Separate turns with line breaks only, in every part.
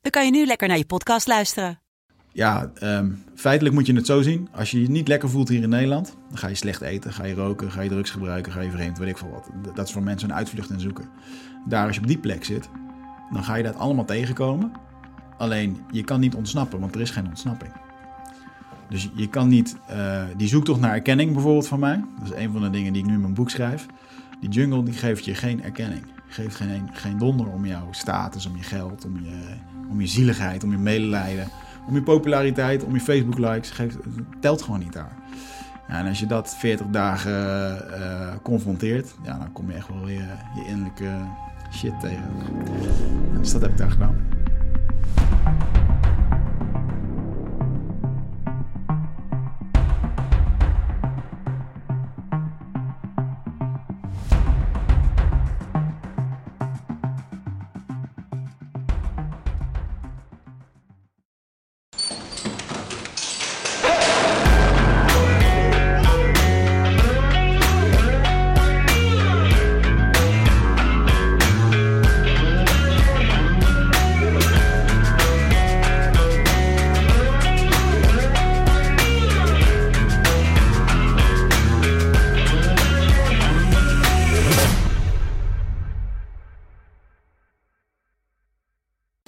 dan kan je nu lekker naar je podcast luisteren.
Ja, ehm, feitelijk moet je het zo zien. Als je je niet lekker voelt hier in Nederland, dan ga je slecht eten, ga je roken, ga je drugs gebruiken, ga je vreemd, weet ik veel wat. Dat is voor mensen een uitvlucht en zoeken. Daar, als je op die plek zit, dan ga je dat allemaal tegenkomen. Alleen, je kan niet ontsnappen, want er is geen ontsnapping. Dus je kan niet, uh, die zoektocht naar erkenning bijvoorbeeld van mij, dat is een van de dingen die ik nu in mijn boek schrijf. Die jungle die geeft je geen erkenning. Geeft geen, geen donder om jouw status, om je geld, om je, om je zieligheid, om je medelijden, om je populariteit, om je Facebook likes. Geeft, telt gewoon niet daar. Ja, en als je dat 40 dagen uh, confronteert, ja, dan kom je echt wel je, je innerlijke shit tegen. En dus dat heb ik daar gedaan.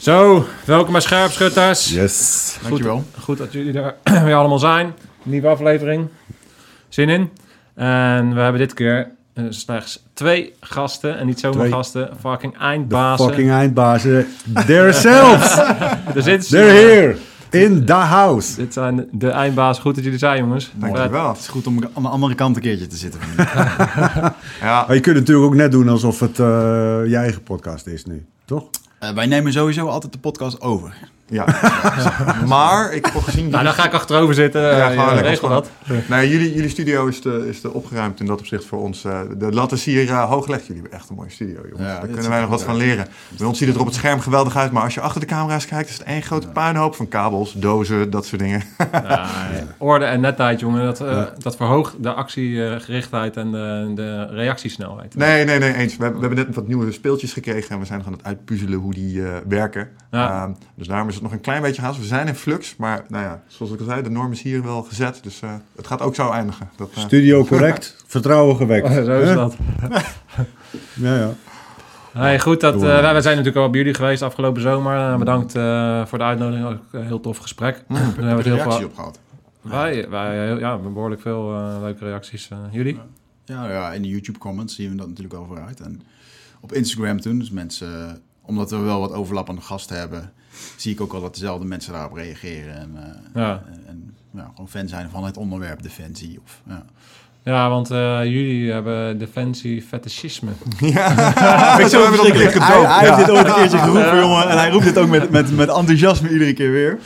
Zo, welkom bij Scherpschutters.
Yes.
Dankjewel.
Goed, goed dat jullie er weer allemaal zijn. Nieuwe aflevering. Zin in. En we hebben dit keer uh, slechts twee gasten. En niet zomaar
Twee.
gasten. Fucking eindbazen.
fucking eindbazen. There selves.
Er zitten ze.
They're here. In the house.
Dit zijn de eindbazen. Goed dat jullie zijn, jongens.
Dankjewel.
Het is goed om aan de andere kant een keertje te zitten.
Ja,
Maar je kunt natuurlijk ook net doen alsof het eh, je eigen podcast is nu. Toch?
Uh, wij nemen sowieso altijd de podcast over.
Ja. maar ik heb al gezien...
Nou, dan ga ik achterover zitten.
Ja,
Ja,
gewoon lekker.
regel dat.
Nee, jullie, jullie studio is te, is te opgeruimd in dat opzicht voor ons. eh, de lat is hier eh, hoog gelegd. Jullie hebben echt een mooie studio, jongens.
Ja,
Daar kunnen wij nog wat van leren. Bij ons ziet het er op het scherm geweldig uit. Maar als je achter de camera's kijkt, is het één grote puinhoop van kabels, dozen, dat soort dingen.
Ja, orde en netheid, jongen. Dat, eh, dat verhoogt de actiegerichtheid en de, de reactiesnelheid.
Nee, nee, nee, eens. We, hebben- we hebben net wat nieuwe speeltjes gekregen en we zijn nog aan het uitpuzzelen hoe die eh, werken.
Ja.
Ehm, dus daarom is het nog een klein beetje haast. We zijn in flux, maar nou ja, zoals ik al zei, de norm is hier wel gezet. Dus eh, het gaat ook zo eindigen. Dat, eh,
Studio correct. Vertrouwen gewekt.
Zo is dat.
Ja, ja.
Hey, goed, dat, eh, wij, wij zijn natuurlijk al bij jullie geweest afgelopen zomer. Bedankt eh, voor de uitnodiging. Ook een heel tof gesprek. Hebben we het heel veel...
op gehad.
Wij, wij ja, behoorlijk veel leuke reacties. Jullie?
Ja, ja, in de YouTube comments zien we dat natuurlijk al vooruit. En op Instagram toen, dus mensen, omdat we wel wat overlappende gasten hebben, zie ik ook al dat dezelfde mensen daarop reageren. En, eh,
Ja.
en, en, ja, gewoon fan zijn van het onderwerp defensie. Of, ja.
Ja, want eh, jullie hebben defensie fetischisme.
ja, ik zo
Hij,
gedoopt.
hij heeft dit ooit een keertje geroepen, jongen. En hij roept dit ook met, met, met enthousiasme iedere keer weer.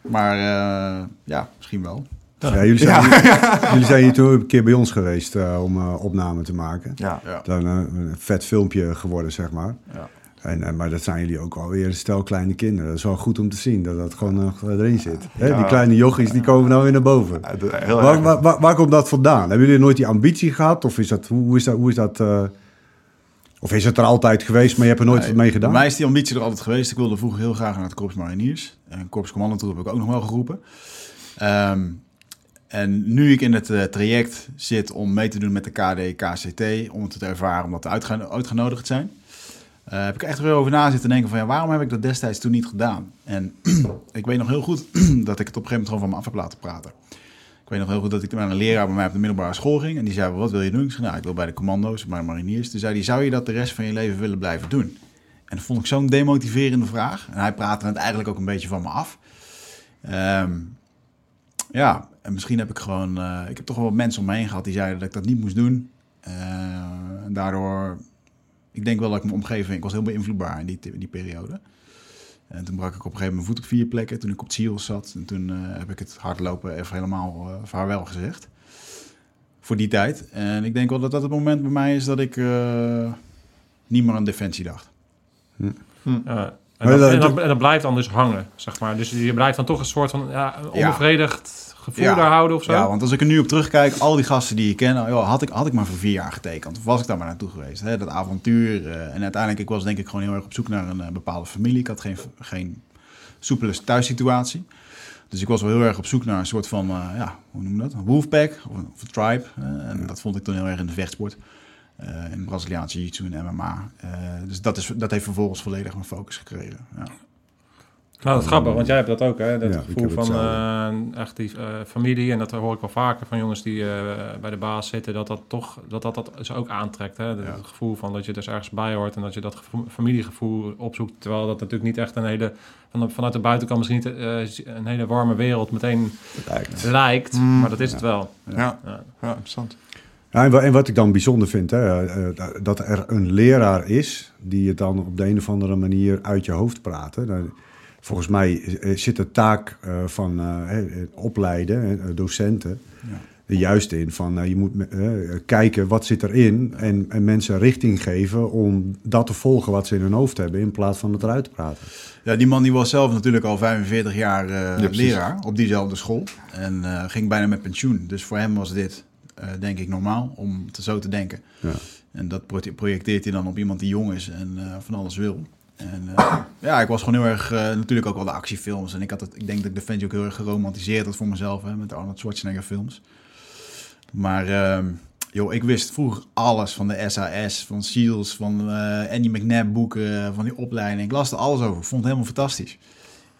Maar eh, ja, misschien wel.
Ja, jullie, zijn Hier, jullie zijn hier toen een keer bij ons geweest eh, om uh, opname te maken.
Ja.
Ja.
Dan uh, een vet filmpje geworden, zeg maar.
Ja.
En, en, maar dat zijn jullie ook alweer een stel kleine kinderen. Dat is wel goed om te zien dat dat gewoon nog erin zit. Hè?
Ja.
Die kleine jochies die komen nou weer naar boven.
Ja,
Waar, waar, waar, waar komt dat vandaan? Hebben jullie nooit die ambitie gehad? Of is dat, hoe, is dat? Hoe is dat uh, of is het er altijd geweest, maar je hebt er nooit
Nee,
wat mee gedaan?
Bij mij is die ambitie er altijd geweest. Ik wilde vroeger heel graag naar het Korps Mariniers. En Korps Commandantroep heb ik ook nog wel geroepen. Um, en nu ik in het uh, traject zit om mee te doen met de KD, KCT, om het te ervaren, omdat we uitgeno uitgenodigd zijn, uh, heb ik echt weer over na zitten denken van ja, waarom heb ik dat destijds toen niet gedaan? En ik weet nog heel goed dat ik het op een gegeven moment gewoon van me af heb laten praten. Ik weet nog heel goed dat ik naar een leraar bij mij op de middelbare school ging en die zei, wat wil je doen? Ik zei, nou, ik wil bij de commando's, bij de mariniers. Toen zei hij, zou je dat de rest van je leven willen blijven doen? En dat vond ik zo'n demotiverende vraag. En hij praatte het eigenlijk ook een beetje van me af. Um, ja, en misschien heb ik gewoon... Uh, ik heb toch wel wat mensen om me heen gehad die zeiden dat ik dat niet moest doen. Uh, en daardoor... Ik denk wel dat ik mijn omgeving... Ik was heel beïnvloedbaar in die, in die periode. En toen brak ik op een gegeven moment mijn voet op vier plekken toen ik op het Seals zat. En toen eh, heb ik het hardlopen even helemaal eh, vaarwel gezegd. Voor die tijd. En ik denk wel dat dat het moment bij mij is dat ik eh, niet meer aan defensie dacht.
En, dat,
dat-
en, dat, en dat blijft dan dus hangen, zeg maar. Dus je blijft dan toch een soort van ja,
Ja.
Gevoel
Ja.
daar houden of zo.
Ja, want als ik er nu op terugkijk, al die gasten die ik ken, joh, had, ik, had ik maar voor vier jaar getekend. Of was ik daar maar naartoe geweest. Hè? Dat avontuur. eh, en uiteindelijk, ik was denk ik gewoon heel erg op zoek naar een eh, bepaalde familie. Ik had geen, geen soepele thuissituatie. Dus ik was wel heel erg op zoek naar een soort van, eh, ja, hoe noem je dat? Een wolfpack of een, of een tribe. en dat vond ik toen heel erg in de vechtsport. in Braziliaanse jiu-jitsu en MMA. Dus dat, is, dat heeft vervolgens volledig mijn focus gekregen. Ja.
Nou, dat is grappig, want jij hebt dat ook, hè? Dat
Ja, ik
gevoel van eh, echt die eh, familie. En dat hoor ik wel vaker van jongens die eh, bij de baas zitten. Dat dat toch, dat dat, dat ze ook aantrekt. Hè? Dat-
Ja.
Het gevoel van dat je dus ergens bij hoort. En dat je dat gevoel- familiegevoel opzoekt. Terwijl dat natuurlijk niet echt een hele, van, vanuit de buitenkant misschien niet eh, een hele warme wereld meteen lijkt.
Mm.
maar dat is het wel.
Ja,
Ja.
ja interessant.
Ja, en, wa- en wat ik dan bijzonder vind, hè, dat er een leraar is die het dan op de een of andere manier uit je hoofd praat. hè. Volgens mij eh, zit de taak eh, van eh, hè, opleiden, docenten,
Ja.
er juist in van eh, je moet eh, kijken wat zit erin en, en mensen richting geven om dat te volgen wat ze in hun hoofd hebben in plaats van het eruit te praten.
Ja, die man die was zelf natuurlijk al 45 jaar eh,
Ja,
leraar op diezelfde school. En eh, ging bijna met pensioen. Dus voor hem was dit, eh, denk ik, normaal om te, zo te denken.
Ja.
En dat pro- projecteert hij dan op iemand die jong is en eh, van alles wil. En eh, ja, ik was gewoon heel erg, eh, natuurlijk ook wel de actiefilms. En ik, had het, ik denk dat ik Defensie ook heel erg geromantiseerd had voor mezelf, hè, met de Arnold Schwarzenegger films. Maar ehm, joh, ik wist vroeger alles van de SAS, van SEALs, van eh, Andy McNabb boeken, van die opleiding. Ik las er alles over. Ik vond het helemaal fantastisch.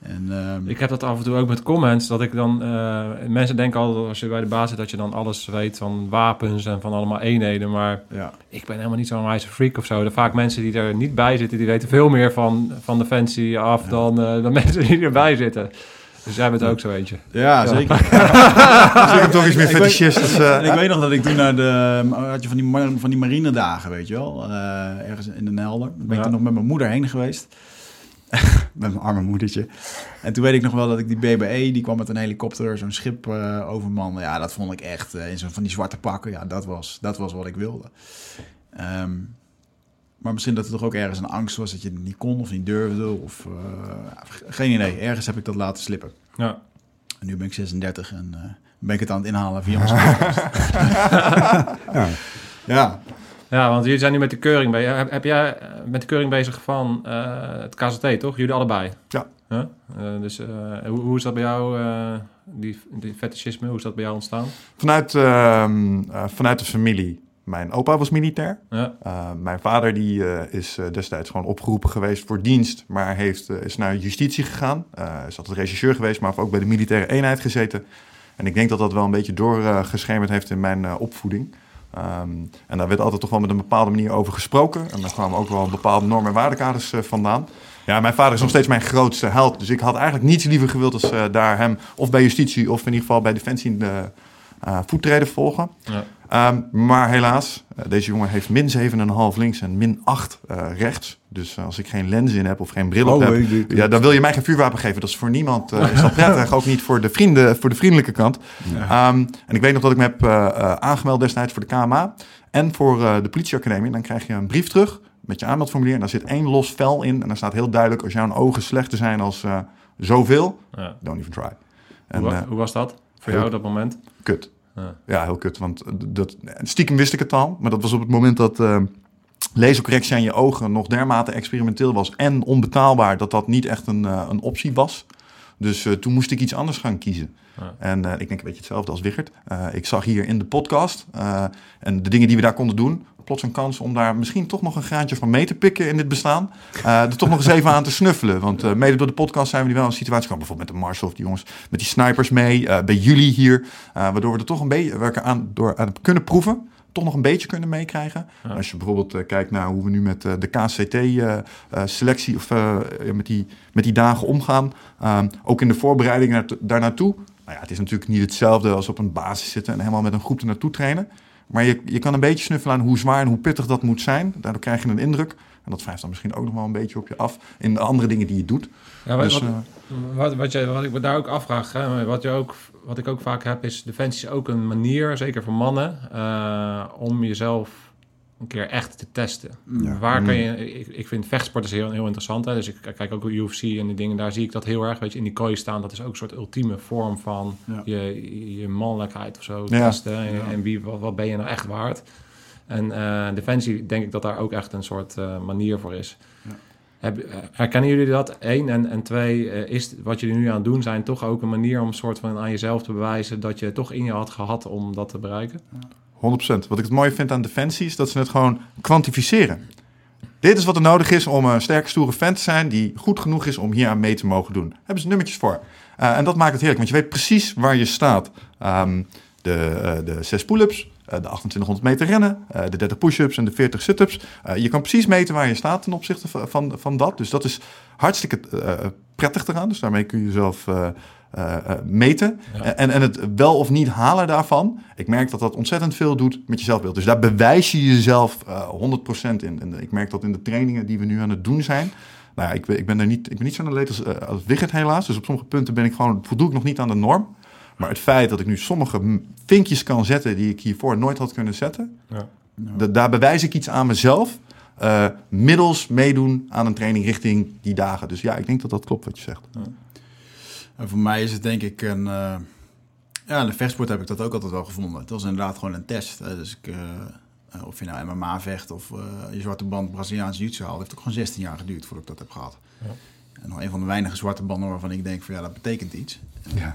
En, ehm,
Ik heb dat af en toe ook met comments. Dat ik dan. eh, mensen denken altijd als je bij de baas zit dat je dan alles weet van wapens en van allemaal eenheden. Maar
ja.
ik ben helemaal niet zo'n wijze freak of zo. Er vaak mensen die er niet bij zitten, die weten veel meer van, van Defensie af dan, eh, dan mensen die erbij zitten. Dus jij bent ook zo eentje.
Ja, zeker.
Dus ik heb toch iets meer
Ik
fetischist. Dus, eh,
En ik weet nog dat ik toen naar de... Had je van die, van die marinedagen, weet je wel? eh, ergens in Den Helder. Ben ik
Ja.
toen nog met mijn moeder heen geweest. met mijn arme moedertje. En toen weet ik nog wel dat ik die BBE, die kwam met een helikopter, zo'n schip eh overman. Ja, dat vond ik echt, eh, in zo'n van die zwarte pakken. Ja, dat was, dat was wat ik wilde. Ehm, maar misschien dat er toch ook ergens een angst was dat je het niet kon of niet durfde. Of, eh, geen idee. Ergens heb ik dat laten slippen.
Ja.
En nu ben ik 36 en eh, ben ik het aan het inhalen via mijn.
Ja.
ja,
ja, want jullie zijn nu met de keuring bezig. Heb, heb jij eh, met de keuring bezig van eh, het KZT, toch? Jullie allebei?
Ja.
Huh? Eh, dus hoe, hoe is dat bij jou, die, die fetischisme, hoe is dat bij jou ontstaan?
vanuit, ehm, eh, vanuit de familie. Mijn opa was militair.
Ja.
Uh, mijn vader die, uh, is uh, destijds gewoon opgeroepen geweest voor dienst, maar heeft, is naar justitie gegaan. is altijd regisseur geweest, maar heeft ook bij de militaire eenheid gezeten. En ik denk dat dat wel een beetje doorgeschemerd heeft in mijn opvoeding. Um, en daar werd altijd toch wel met een bepaalde manier over gesproken. En daar kwamen ook wel bepaalde normen en waardekaders vandaan. Ja, mijn vader is nog steeds mijn grootste held. Dus ik had eigenlijk niets liever gewild als daar hem of bij justitie of in ieder geval bij defensie de voettreden volgen.
Ja.
Um, maar helaas, uh, deze jongen heeft min 7,5 links en min 8 uh, rechts. Dus uh, als ik geen lens in heb of geen bril op
Oh,
heb,
ik- ik-
ja, dan wil je mij geen vuurwapen geven. Dat is voor niemand uh, is dat prettig, ook niet voor de, vrienden, voor de vriendelijke kant. Um, en ik weet nog dat ik me heb uh, aangemeld destijds voor de KMA en voor uh, de politieacademie. Dan krijg je een brief terug met je aanmeldformulier en daar zit één los vel in. En daar staat heel duidelijk, als jouw ogen slechter zijn als uh, zoveel,
Ja.
don't even try. En,
Hoe, wa-
uh,
hoe was dat voor jou op dat moment?
Kut.
Ja.
Ja, heel kut. Want dat, stiekem wist ik het al. Maar dat was op het moment dat uh, lasercorrectie aan je ogen nog dermate experimenteel was. En onbetaalbaar dat dat niet echt een, uh, een optie was. Dus uh, toen moest ik iets anders gaan kiezen.
Ja.
En uh, ik denk een beetje hetzelfde als Wichert. Ik zag hier in de podcast en de dingen die we daar konden doen. Plots een kans om daar misschien toch nog een graantje van mee te pikken in dit bestaan. Uh, er toch nog eens even aan te snuffelen. Want uh, mede door de podcast zijn we nu wel in een situatie gekomen. Bijvoorbeeld met de Marshall of die jongens met die snipers mee. Uh, bij jullie hier. Waardoor we er toch een beetje we er aan, door aan kunnen proeven. Toch nog een beetje kunnen meekrijgen.
Ja.
Als je bijvoorbeeld uh, kijkt naar hoe we nu met uh, de KCT-selectie of met, die, met die dagen omgaan. Ook in de voorbereiding naar, daar naartoe. Nou ja, het is natuurlijk niet hetzelfde als op een basis zitten en helemaal met een groep er naartoe trainen. Maar je, je kan een beetje snuffelen aan hoe zwaar en hoe pittig dat moet zijn. Daardoor krijg je een indruk. En dat wrijft dan misschien ook nog wel een beetje op je af in de andere dingen die je doet.
Ja, wat,
Dus,
wat,
eh,
wat, wat, je, wat ik me daar ook afvraag, hè, wat, je ook, wat ik ook vaak heb, is defensie is ook een manier, zeker voor mannen, eh, om jezelf een keer echt te testen.
Ja.
Waar kan je, ik, ik vind vechtsport is heel, heel interessant. Hè? Dus ik kijk ook UFC en die dingen, daar zie ik dat heel erg. Weet je, in die kooi staan, dat is ook een soort ultieme vorm van
Ja.
je, je mannelijkheid of zo
Ja.
testen. En, en wie, wat, wat ben je nou echt waard? En eh, defensie, denk ik dat daar ook echt een soort eh, manier voor is.
Ja.
Eh, herkennen jullie dat? Eén. En, en twee, is wat jullie nu aan het doen zijn toch ook een manier om een soort van aan jezelf te bewijzen dat je toch in je had gehad om dat te bereiken?
100%. Wat ik het mooie vind aan defensie is dat ze het gewoon kwantificeren. Dit is wat er nodig is om een sterke, stoere fan te zijn die goed genoeg is om hier aan mee te mogen doen. Daar hebben ze nummertjes voor. Eh, en dat maakt het heerlijk, want je weet precies waar je staat. Ehm, de, eh, de 6 pull-ups, eh, de 2800 meter rennen, eh, de 30 push-ups en de 40 sit-ups. Eh, je kan precies meten waar je staat ten opzichte van, van, van dat. Dus dat is hartstikke eh, prettig eraan. Dus daarmee kun je jezelf eh, eh, eh, meten.
Ja.
En, en het wel of niet halen daarvan. Ik merk dat dat ontzettend veel doet met je zelfbeeld. Dus daar bewijs je jezelf eh 100% in. En ik merk dat in de trainingen die we nu aan het doen zijn. Nou ja, ik, ben- ik ben er niet, ik ben niet zo'n atleet als, eh, als Wigert helaas. Dus op sommige punten ben ik gewoon, voldoe ik nog niet aan de norm. Maar het feit dat ik nu sommige vinkjes kan zetten die ik hiervoor nooit had kunnen zetten.
Ja.
da- daar bewijs ik iets aan mezelf. eh, middels meedoen aan een training richting die dagen. Dus ja, ik denk dat dat klopt wat je zegt.
En voor mij is het denk ik een... eh, ja, in de vechtsport heb ik dat ook altijd wel gevonden. Het was inderdaad gewoon een test. hè. Dus ik, eh, of je nou MMA vecht of eh, je zwarte band Braziliaans jiu-jitsu haalt... heeft ook gewoon 16 jaar geduurd voordat ik dat heb gehad.
Ja.
En nog een van de weinige zwarte banden waarvan ik denk van ja, dat betekent iets. En,
Ja.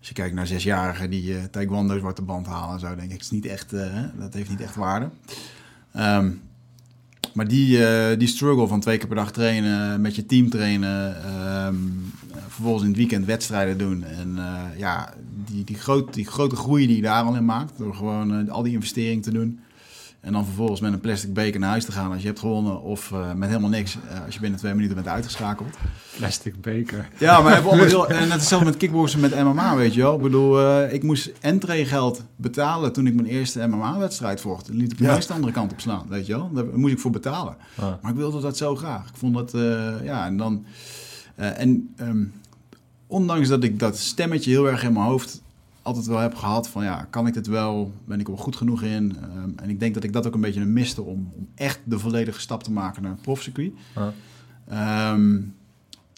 Als je kijkt naar zesjarigen die eh taekwondo zwarte band halen... zo denk ik, is niet echt, eh, dat heeft niet echt waarde. Ehm, maar die, eh, die struggle van twee keer per dag trainen, met je team trainen, ehm, eh, vervolgens in het weekend wedstrijden doen. En ja, die, die, groot, die grote groei die je daar al in maakt, door gewoon al die investering te doen. En dan vervolgens met een plastic beker naar huis te gaan als je hebt gewonnen, of eh, met helemaal niks eh, als je binnen twee minuten bent uitgeschakeld.
Plastic beker.
Ja, maar even onderdeel, en net hetzelfde met kickboksen met MMA, weet je wel. Ik bedoel, eh, ik moest entreegeld betalen toen ik mijn eerste MMA-wedstrijd vocht. En liet ik
Ja.
juist de andere kant op slaan, weet je wel. Daar moest ik voor betalen.
Ah.
Maar ik wilde dat zo graag. Ik vond dat, ja, en dan... en ehm, ondanks dat ik dat stemmetje heel erg in mijn hoofd altijd wel heb gehad van ja, kan ik dit wel? Ben ik er wel goed genoeg in? Ehm, en ik denk dat ik dat ook een beetje miste om, om echt de volledige stap te maken naar het profcircuit.
Ah.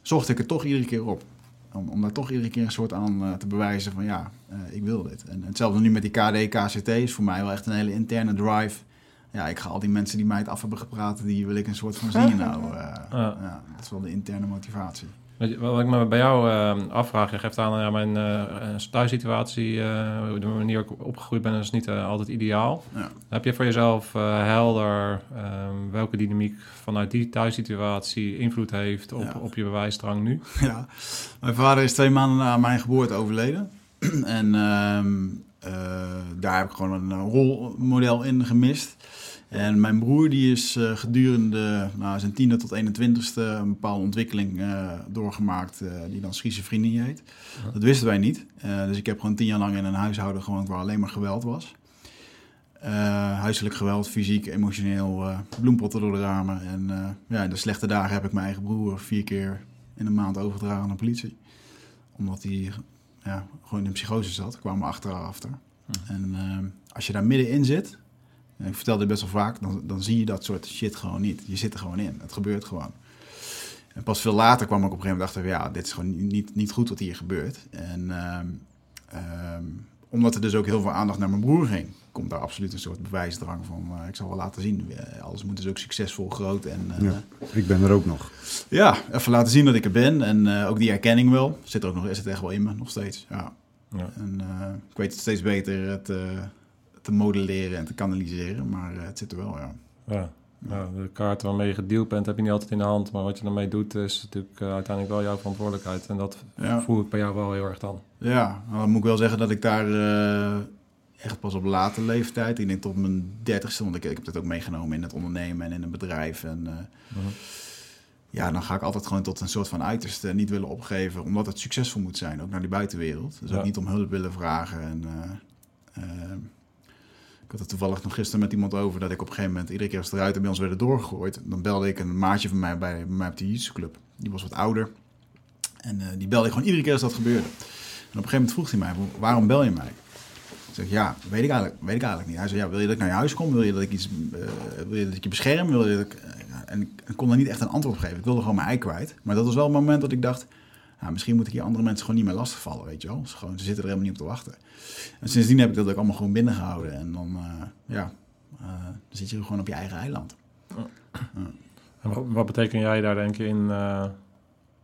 Zocht ik het toch iedere keer op. Om, om daar toch iedere keer een soort aan eh, te bewijzen van ja, eh, ik wil dit. En hetzelfde nu met die KD, KCT is voor mij wel echt een hele interne drive. Ja, ik ga al die mensen die mij het af hebben gepraat, die wil ik een soort van zien nou. eh, ja, dat is wel de interne motivatie.
Wat ik me bij jou eh, afvraag, je geeft aan, ja, mijn eh, thuissituatie, eh, de manier waarop ik opgegroeid ben, is niet altijd ideaal.
Ja.
Heb je voor jezelf helder ehm, welke dynamiek vanuit die thuissituatie invloed heeft op,
Ja.
op je bewijsdrang nu?
Ja, mijn vader is twee maanden na mijn geboorte overleden. en ehm, eh, daar heb ik gewoon een rolmodel in gemist. En mijn broer die is eh, gedurende nou, zijn tiende tot 21ste een bepaalde ontwikkeling eh, doorgemaakt eh, die dan schizofrenie heet. Dat wisten wij niet. Dus ik heb gewoon tien jaar lang in een huishouden gewoond waar alleen maar geweld was. Huiselijk geweld, fysiek, emotioneel, bloempotten door de ramen. En ja, in de slechte dagen heb ik mijn eigen broer vier keer in een maand overgedragen aan de politie. Omdat hij ja, gewoon in psychose zat, kwamen achteraf achter. En ehm, als je daar middenin zit, en ik vertel dit best wel vaak, dan, dan zie je dat soort shit gewoon niet. Je zit er gewoon in, het gebeurt gewoon. En pas veel later kwam ik op een gegeven moment achter, ja, dit is gewoon niet, niet goed wat hier gebeurt. En ehm, ehm, omdat er dus ook heel veel aandacht naar mijn broer ging, komt daar absoluut een soort bewijsdrang van, eh, ik zal wel laten zien. Eh, alles moet dus ook succesvol, groot en... eh,
Ja. Ik ben er ook nog.
ja, even laten zien dat ik er ben. En eh, ook die erkenning wel. Zit er ook nog, is het echt wel in me, nog steeds. Ja.
Ja.
En eh, ik weet het steeds beter eh, te, modelleren en te kanaliseren. Maar eh, het zit er wel, ja.
Ja. Ja, de kaart waarmee je gedeeld bent, heb je niet altijd in de hand. Maar wat je ermee doet, is natuurlijk eh, uiteindelijk wel jouw verantwoordelijkheid. En dat
Ja.
voel ik bij jou wel heel erg dan.
Ja, dan moet ik wel zeggen dat ik daar eh, echt pas op late leeftijd, ik denk tot mijn dertigste, want ik, ik heb dat ook meegenomen in het ondernemen en in een bedrijf. En
Mhm.
ja, dan ga ik altijd gewoon tot een soort van uiterste niet willen opgeven, omdat het succesvol moet zijn, ook naar die buitenwereld. Dus
Ja.
ook niet om hulp willen vragen. En, had het toevallig nog gisteren met iemand over dat ik op een gegeven moment, iedere keer als de ruiten bij ons werden doorgegooid, dan belde ik een maatje van mij bij, bij mij op de jiu club. Die was wat ouder. En eh, die belde ik gewoon iedere keer als dat gebeurde. En op een gegeven moment vroeg hij mij, waarom bel je mij? Ik zeg, ja, weet ik eigenlijk, weet ik eigenlijk niet. Hij zei, ja, wil je dat ik naar je huis kom? Wil je dat ik, iets, eh, wil je dat ik je bescherm? Wil je dat ik, eh, en ik, kon daar niet echt een antwoord op geven. Ik wilde gewoon mijn ei kwijt. Maar dat was wel een moment dat ik dacht, nou, misschien moet ik hier andere mensen gewoon niet meer lastigvallen, weet je wel. Ze, gewoon, ze zitten er helemaal niet op te wachten. En sindsdien heb ik dat ook allemaal gewoon binnengehouden. En dan, uh, ja, uh, dan zit je gewoon op je eigen eiland.
En wat betekent jij daar denk je in, uh,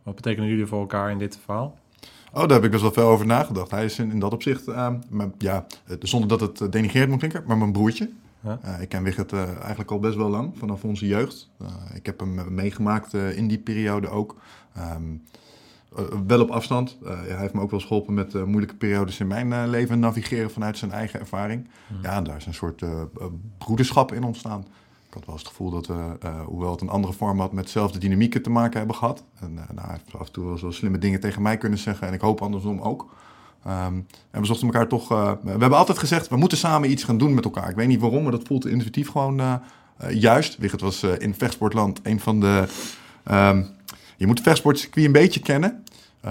wat betekenen jullie voor elkaar in dit verhaal?
Oh, daar heb ik best wel veel over nagedacht. Hij is in, in dat opzicht, maar, ja, zonder dat het denigrerend moet klinken, maar mijn broertje. Ja. Uh, ik ken Wigert uh, eigenlijk al best wel lang, vanaf onze jeugd. Uh, ik heb hem meegemaakt in die periode ook. Um, wel op afstand. hij heeft me ook wel eens geholpen met moeilijke periodes in mijn leven navigeren vanuit zijn eigen ervaring. Ja, en daar is een soort broederschap in ontstaan. Ik had wel eens het gevoel dat we, hoewel het een andere vorm had, met dezelfde dynamieken te maken hebben gehad. En nou, hij heeft af en toe wel zo slimme dingen tegen mij kunnen zeggen. En ik hoop andersom ook. Um, en we zochten elkaar toch. Uh, we hebben altijd gezegd: we moeten samen iets gaan doen met elkaar. Ik weet niet waarom, maar dat voelt intuïtief gewoon juist. Wigert was in vechtsportland een van de. Um, je moet het vechtsportcircuit een beetje kennen.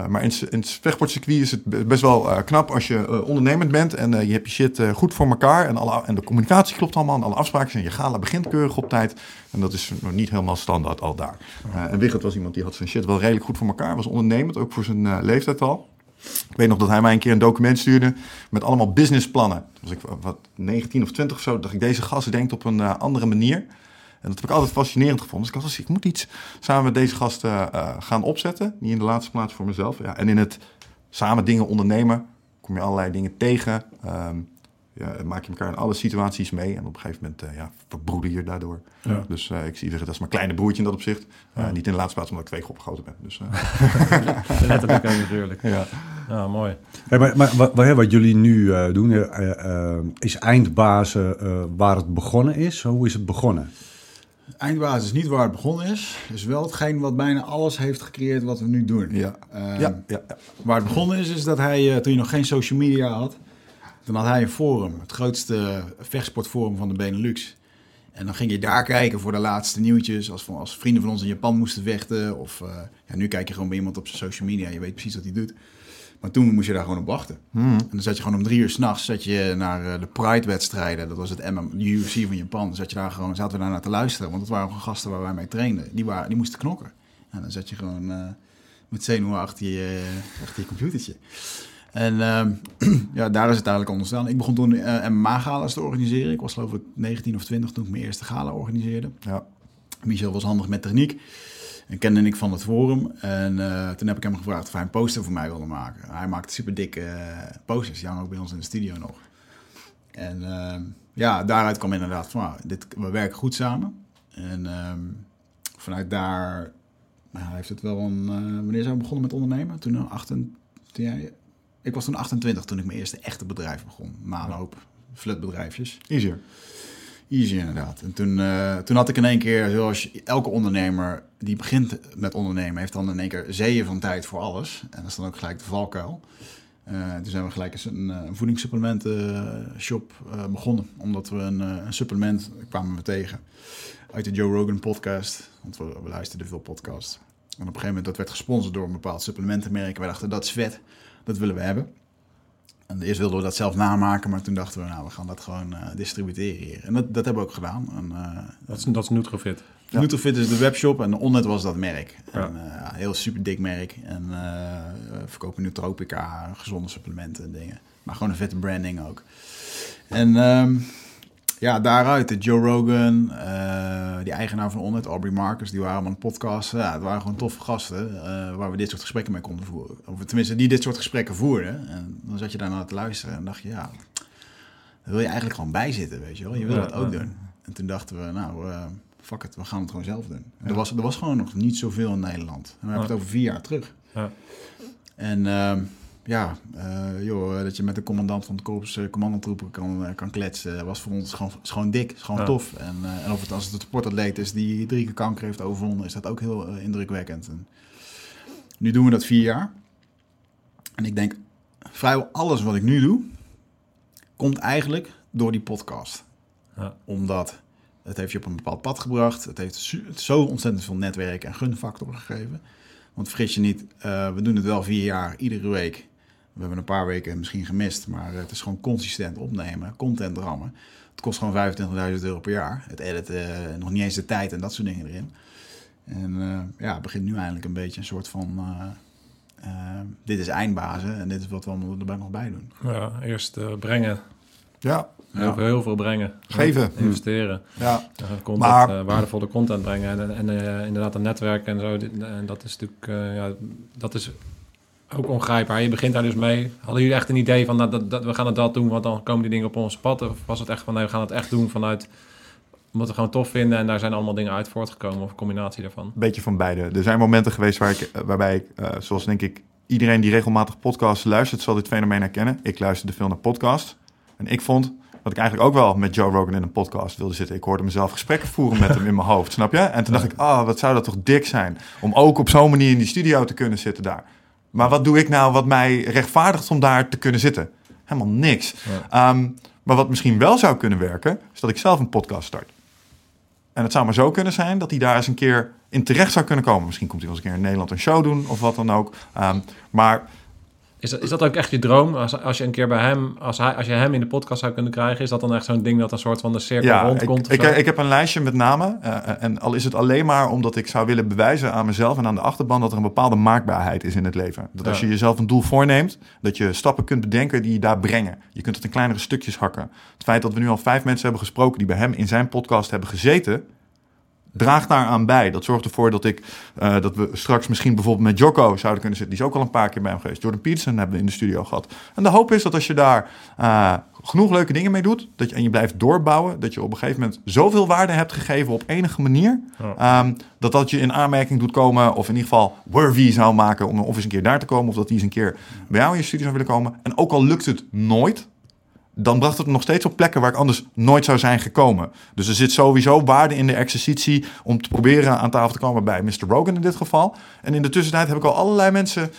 maar in, in het vechtsportcircuit is het best wel knap als je ondernemend bent en je hebt je shit goed voor elkaar. En, alle, en de communicatie klopt allemaal en alle afspraken zijn. Je gala begint keurig op tijd. En dat is nog niet helemaal standaard al daar. en Wigert was iemand die had zijn shit wel redelijk goed voor elkaar. Was ondernemend, ook voor zijn leeftijd al. Ik weet nog dat hij mij een keer een document stuurde met allemaal businessplannen. Toen was ik wat 19 of 20 of zo. dacht ik, deze gast denkt op een andere manier. En dat heb ik altijd fascinerend gevonden. Dus ik dacht, ik moet iets samen met deze gasten uh, gaan opzetten. Niet in de laatste plaats voor mezelf. Ja, en in het samen dingen ondernemen kom je allerlei dingen tegen. Um, ja, maak je elkaar in alle situaties mee. En op een gegeven moment uh, ja, verbroeder je daardoor. Ja. Dus uh, ik zie het als mijn kleine broertje in dat opzicht. Uh, ja. Niet in de laatste plaats omdat ik twee groepen groter ben. Dus,
Letterlijk en natuurlijk. Ja. ja, mooi.
Hey, maar, maar wat, wat, jullie nu doen, is eindbazen waar het begonnen is? Hoe is het begonnen?
Eindbasis is niet waar het begonnen is. is wel hetgeen wat bijna alles heeft gecreëerd wat we nu doen.
Ja. ja, ja, ja.
Waar het begonnen is, is dat hij, toen je nog geen social media had... Toen had hij een forum, het grootste vechtsportforum van de Benelux. En dan ging je daar kijken voor de laatste nieuwtjes. Als, als vrienden van ons in Japan moesten vechten. Of uh, ja, nu kijk je gewoon bij iemand op zijn social media. Je weet precies wat hij doet. Maar toen moest je daar gewoon op wachten.
Hmm.
En dan zat je gewoon om drie uur s'nachts naar uh, de Pride-wedstrijden. Dat was het MM, de UFC van Japan. Dan zat je daar gewoon, zaten we daar naar te luisteren. Want dat waren gewoon gasten waar wij mee trainden. Die, waren, die moesten knokken. En dan zat je gewoon uh, met zenuwen achter je, achter je computertje. En uh, ja, daar is het eigenlijk ontstaan. Ik begon toen uh, MMA-gala's te organiseren. Ik was geloof ik 19 of 20 toen ik mijn eerste gala organiseerde.
Ja.
Michel was handig met techniek. En kende ik van het forum. En uh, toen heb ik hem gevraagd of hij een poster voor mij wilde maken. Hij maakte super dikke posters. Die hangen ook bij ons in de studio nog. En ehm, ja, daaruit kwam inderdaad van, nou, dit, we werken goed samen. En ehm, vanuit daar nou, heeft het wel een... wanneer zijn we begonnen met ondernemen? Toen 28 jaar ik was toen 28 toen ik mijn eerste echte bedrijf begon. Na een hoop flutbedrijfjes.
Easier.
Easier inderdaad. En toen, uh, toen had ik in één keer, zoals elke ondernemer die begint met ondernemen, heeft dan in één keer zeeën van tijd voor alles. En dat is dan ook gelijk de valkuil. Uh, toen zijn we gelijk eens een, voedingssupplementenshop uh, begonnen. Omdat we een, een, supplement kwamen we tegen uit de Joe Rogan podcast. Want we, we luisterden veel podcasts. En op een gegeven moment dat werd gesponsord door een bepaald supplementenmerk. We dachten dat is vet. Dat willen we hebben. En eerst wilden we dat zelf namaken, maar toen dachten we, nou, we gaan dat gewoon uh, distribueren hier. En dat, dat hebben we ook gedaan. En, uh,
dat, is, dat is Nutrofit.
Ja. Nutrofit is de webshop en Onnet was dat merk. Ja. En, uh, heel super dik merk. En we verkopen Nutropica, gezonde supplementen en dingen. Maar gewoon een vette branding ook. En um, ja, daaruit de Joe Rogan, uh, die eigenaar van Onnet, Aubrey Marcus, die waren op een podcast. Ja, het waren gewoon toffe gasten uh, waar we dit soort gesprekken mee konden voeren. Of tenminste, die dit soort gesprekken voerden. En dan zat je daarna te luisteren en dacht je, ja, daar wil je eigenlijk gewoon bij zitten, weet je wel. Je wil ja, dat ook ja. doen. En toen dachten we, nou, uh, fuck it, we gaan het gewoon zelf doen. Er, was, er was gewoon nog niet zoveel in Nederland. En we hebben het over vier jaar terug. En ehm, ja, uh, joh, dat je met de commandant van het korps uh, commandantroepen kan, uh, kan kletsen, was voor ons gewoon, gewoon dik, is gewoon ja. tof. En, en of het als het een sportatleet is die drie keer kanker heeft overwonnen, is dat ook heel indrukwekkend. En nu doen we dat vier jaar. En ik denk, vrijwel alles wat ik nu doe, komt eigenlijk door die podcast.
Ja.
Omdat het heeft je op een bepaald pad gebracht. Het heeft zo ontzettend veel netwerk en gunfactor gegeven. Want vergis je niet, eh, we doen het wel vier jaar, iedere week. We hebben een paar weken misschien gemist, maar het is gewoon consistent opnemen, content rammen. Het kost gewoon 25.000 euro per jaar. Het editen, eh, nog niet eens de tijd en dat soort dingen erin. En eh, ja, het begint nu eindelijk een beetje een soort van... eh, dit is eindbazen en dit is wat we allemaal erbij nog bij doen.
Ja, eerst eh, brengen.
Ja,
Heel, veel, heel veel brengen.
Geven.
Investeren.
ja.
Content,
Maar-
eh, waardevolle content brengen. En, en inderdaad een netwerk en zo. En dat is natuurlijk... eh, ja, dat is ook ongrijpbaar. Je begint daar dus mee. Hadden jullie echt een idee van... nou, dat, dat, we gaan het dat doen, want dan komen die dingen op ons pad? Of was het echt van... nee, we gaan het echt doen vanuit... omdat we gewoon tof vinden... en daar zijn allemaal dingen uit voortgekomen... of een combinatie daarvan?
beetje van beide. Er zijn momenten geweest waar ik, eh, waarbij ik, eh, zoals denk ik iedereen die regelmatig podcasts luistert, zal dit fenomeen herkennen. Ik luisterde veel naar podcasts. En ik vond dat ik eigenlijk ook wel met Joe Rogan in een podcast wilde zitten. Ik hoorde mezelf gesprekken voeren met hem in mijn hoofd, snap je? En toen dacht ik, ah, wat zou dat toch dik zijn om ook op zo'n manier in die studio te kunnen zitten daar. Maar wat doe ik nou wat mij rechtvaardigt om daar te kunnen zitten? Helemaal niks. Ehm, maar wat misschien wel zou kunnen werken, is dat ik zelf een podcast start. En het zou maar zo kunnen zijn dat hij daar eens een keer in terecht zou kunnen komen. Misschien komt hij wel eens een keer in Nederland een show doen of wat dan ook. Ehm, maar
Is dat, is dat ook echt je droom? Als, als je een keer bij hem... Als, hij, als je hem in de podcast zou kunnen krijgen... is dat dan echt zo'n ding dat een soort van de cirkel
ja, ik,
rondkomt? of
ik,
zo?
ik heb een lijstje met namen. eh, en al is het alleen maar omdat ik zou willen bewijzen aan mezelf en aan de achterban dat er een bepaalde maakbaarheid is in het leven. Dat als je jezelf een doel voorneemt, dat je stappen kunt bedenken die je daar brengen. Je kunt het in kleinere stukjes hakken. Het feit dat we nu al vijf mensen hebben gesproken die bij hem in zijn podcast hebben gezeten, draagt daaraan bij. Dat zorgt ervoor dat, ik, eh, dat we straks misschien bijvoorbeeld met Jocko zouden kunnen zitten. Die is ook al een paar keer bij hem geweest. Jordan Peterson hebben we in de studio gehad. En de hoop is dat als je daar eh, genoeg leuke dingen mee doet... Dat je, en je blijft doorbouwen... dat je op een gegeven moment zoveel waarde hebt gegeven op enige manier... ehm, dat dat je in aanmerking doet komen... of in ieder geval worthy zou maken om of eens een keer daar te komen... of dat die eens een keer bij jou in je studio zou willen komen. En ook al lukt het nooit dan bracht het me nog steeds op plekken waar ik anders nooit zou zijn gekomen. Dus er zit sowieso waarde in de exercitie om te proberen aan tafel te komen bij Mr. Rogan in dit geval. En in de tussentijd heb ik al allerlei mensen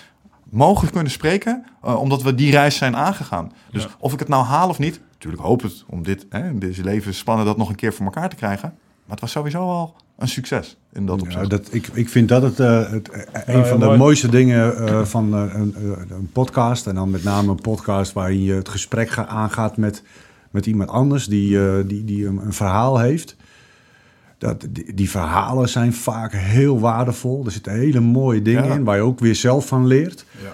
mogen kunnen spreken, eh, omdat we die reis zijn aangegaan. Dus of ik het nou haal of niet, natuurlijk hoop het om dit, hè, in deze levenspannen dat nog een keer voor elkaar te krijgen. Maar het was sowieso al een succes in dat
Ja,
opzicht.
dat, ik, ik vind dat het, eh, het eh, een
heel
van de
mooi.
mooiste dingen eh, van eh, een, een podcast. En dan met name een podcast waarin je het gesprek ga- aangaat met, met iemand anders die, eh, die, die een, een verhaal heeft. Dat, die, die verhalen zijn vaak heel waardevol. Er zitten hele mooie dingen
Ja.
in waar je ook weer zelf van leert.
Ja.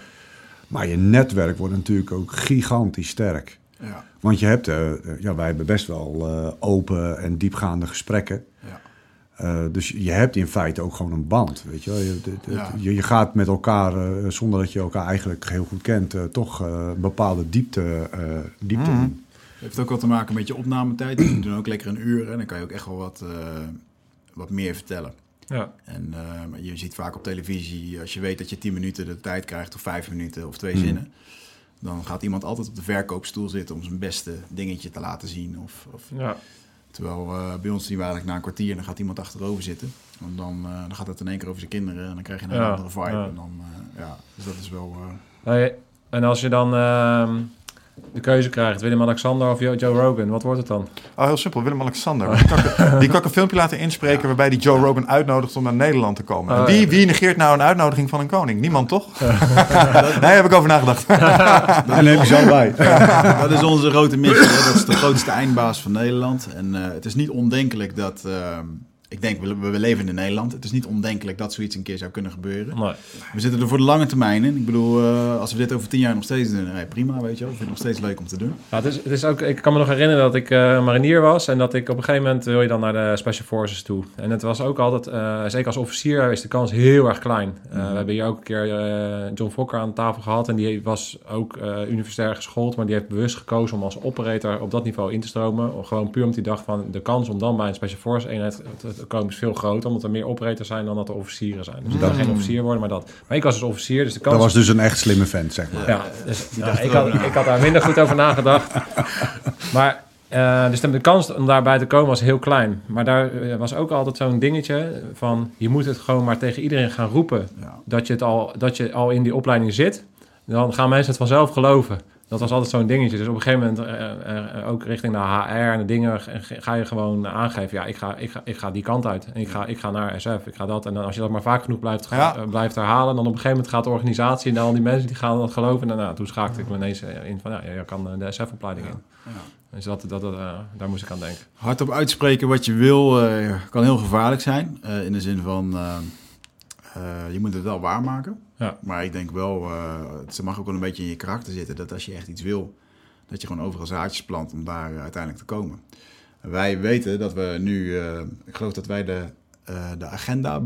Maar je netwerk wordt natuurlijk ook gigantisch sterk.
Ja.
Want je hebt, eh, eh, ja, wij hebben best wel eh, open en diepgaande gesprekken.
Ja.
Eh, dus je hebt in feite ook gewoon een band, weet je wel. Je, de- de-
Ja.
je, je gaat met elkaar, eh, zonder dat je elkaar eigenlijk heel goed kent, eh, toch eh, een bepaalde diepte, eh diepte
Mhm.
in.
heeft ook wat te maken met je opnametijd. We doen ook lekker een uur en dan kan je ook echt wel wat, eh, wat meer vertellen.
Ja.
En eh, je ziet vaak op televisie, als je weet dat je 10 minuten de tijd krijgt, of 5 minuten of twee
Hmm.
zinnen, dan gaat iemand altijd op de verkoopstoel zitten om zijn beste dingetje te laten zien. Of, of,
ja.
terwijl eh, bij ons zien we eigenlijk na een kwartier en dan gaat iemand achterover zitten. En dan, eh, dan gaat het in één keer over zijn kinderen en dan krijg je een hele
Ja,
andere vibe.
ja.
En dan, eh, ja, dus dat is wel...
en als je dan ehm, de keuze krijgt, Willem-Alexander of Jo- Joe Rogan, wat wordt het dan?
Oh, heel simpel. Willem-Alexander. Die kan, ik- die kan ik een filmpje laten inspreken waarbij die Joe Rogan uitnodigt om naar Nederland te komen. En
Oh,
wie,
ja.
wie negeert nou een uitnodiging van een koning? Niemand, toch? nee, daar heb ik over nagedacht.
En heb je zo bij.
dat is onze grote missie. Dat is de grootste eindbaas van Nederland. En eh, het is niet ondenkelijk dat... eh, ik denk, we, we leven in Nederland. Het is niet ondenkelijk dat zoiets een keer zou kunnen gebeuren.
Nee.
We zitten er voor de lange termijn in. Ik bedoel, eh, als we dit over tien jaar nog steeds doen, hey, prima, weet je wel. Ik vind het nog steeds leuk om te doen.
Ja, het is, het is ook, ik kan me nog herinneren dat ik eh, marinier was en dat ik op een gegeven moment wil je dan naar de Special Forces toe. En het was ook altijd, eh, zeker als officier, is de kans heel erg klein. Eh, We hebben hier ook een keer eh, John Fokker aan tafel gehad en die was ook eh, universitair geschoold, maar die heeft bewust gekozen om als operator op dat niveau in te stromen. Gewoon puur omdat hij dacht van de kans om dan bij een Special Forces eenheid te, is veel groter, omdat er meer operators zijn dan dat er officieren zijn. Dus ik kan geen officier worden, maar dat. Maar ik was dus officier, dus de kans
Dat was dus een echt slimme vent, zeg maar.
ja, dus, ik, had, ik had daar minder goed over nagedacht. Maar eh, dus de, kans om daarbij te komen was heel klein. Maar daar eh, was ook altijd zo'n dingetje van... je moet het gewoon maar tegen iedereen gaan roepen...
Ja.
dat je, het al, dat je al in die opleiding zit. Dan gaan mensen het vanzelf geloven. Dat was altijd zo'n dingetje. Dus op een gegeven moment, eh, eh, ook richting de HR en de dingen, ga je gewoon aangeven, ja, ik ga, ik ga, ik ga die kant uit. En ik ga, ik ga naar SF, ik ga dat. En dan als je dat maar vaak genoeg blijft,
Ja.
eh, blijft herhalen, dan op een gegeven moment gaat de organisatie en al die mensen die gaan dat geloven. En nou, toen schakelde ik me ineens eh, in van, ja, je kan eh, de SF-opleiding in. Dus dat, dat, dat, eh, daar moest ik aan denken.
Hardop uitspreken wat je wil eh, kan heel gevaarlijk zijn. eh, in de zin van, eh, eh, je moet het wel waarmaken.
Ja.
Maar ik denk wel, eh, het mag ook wel een beetje in je karakter zitten. Dat als je echt iets wil, dat je gewoon overal zaadjes plant om daar eh, uiteindelijk te komen. Wij weten dat we nu, eh, ik geloof dat wij de, eh, de agenda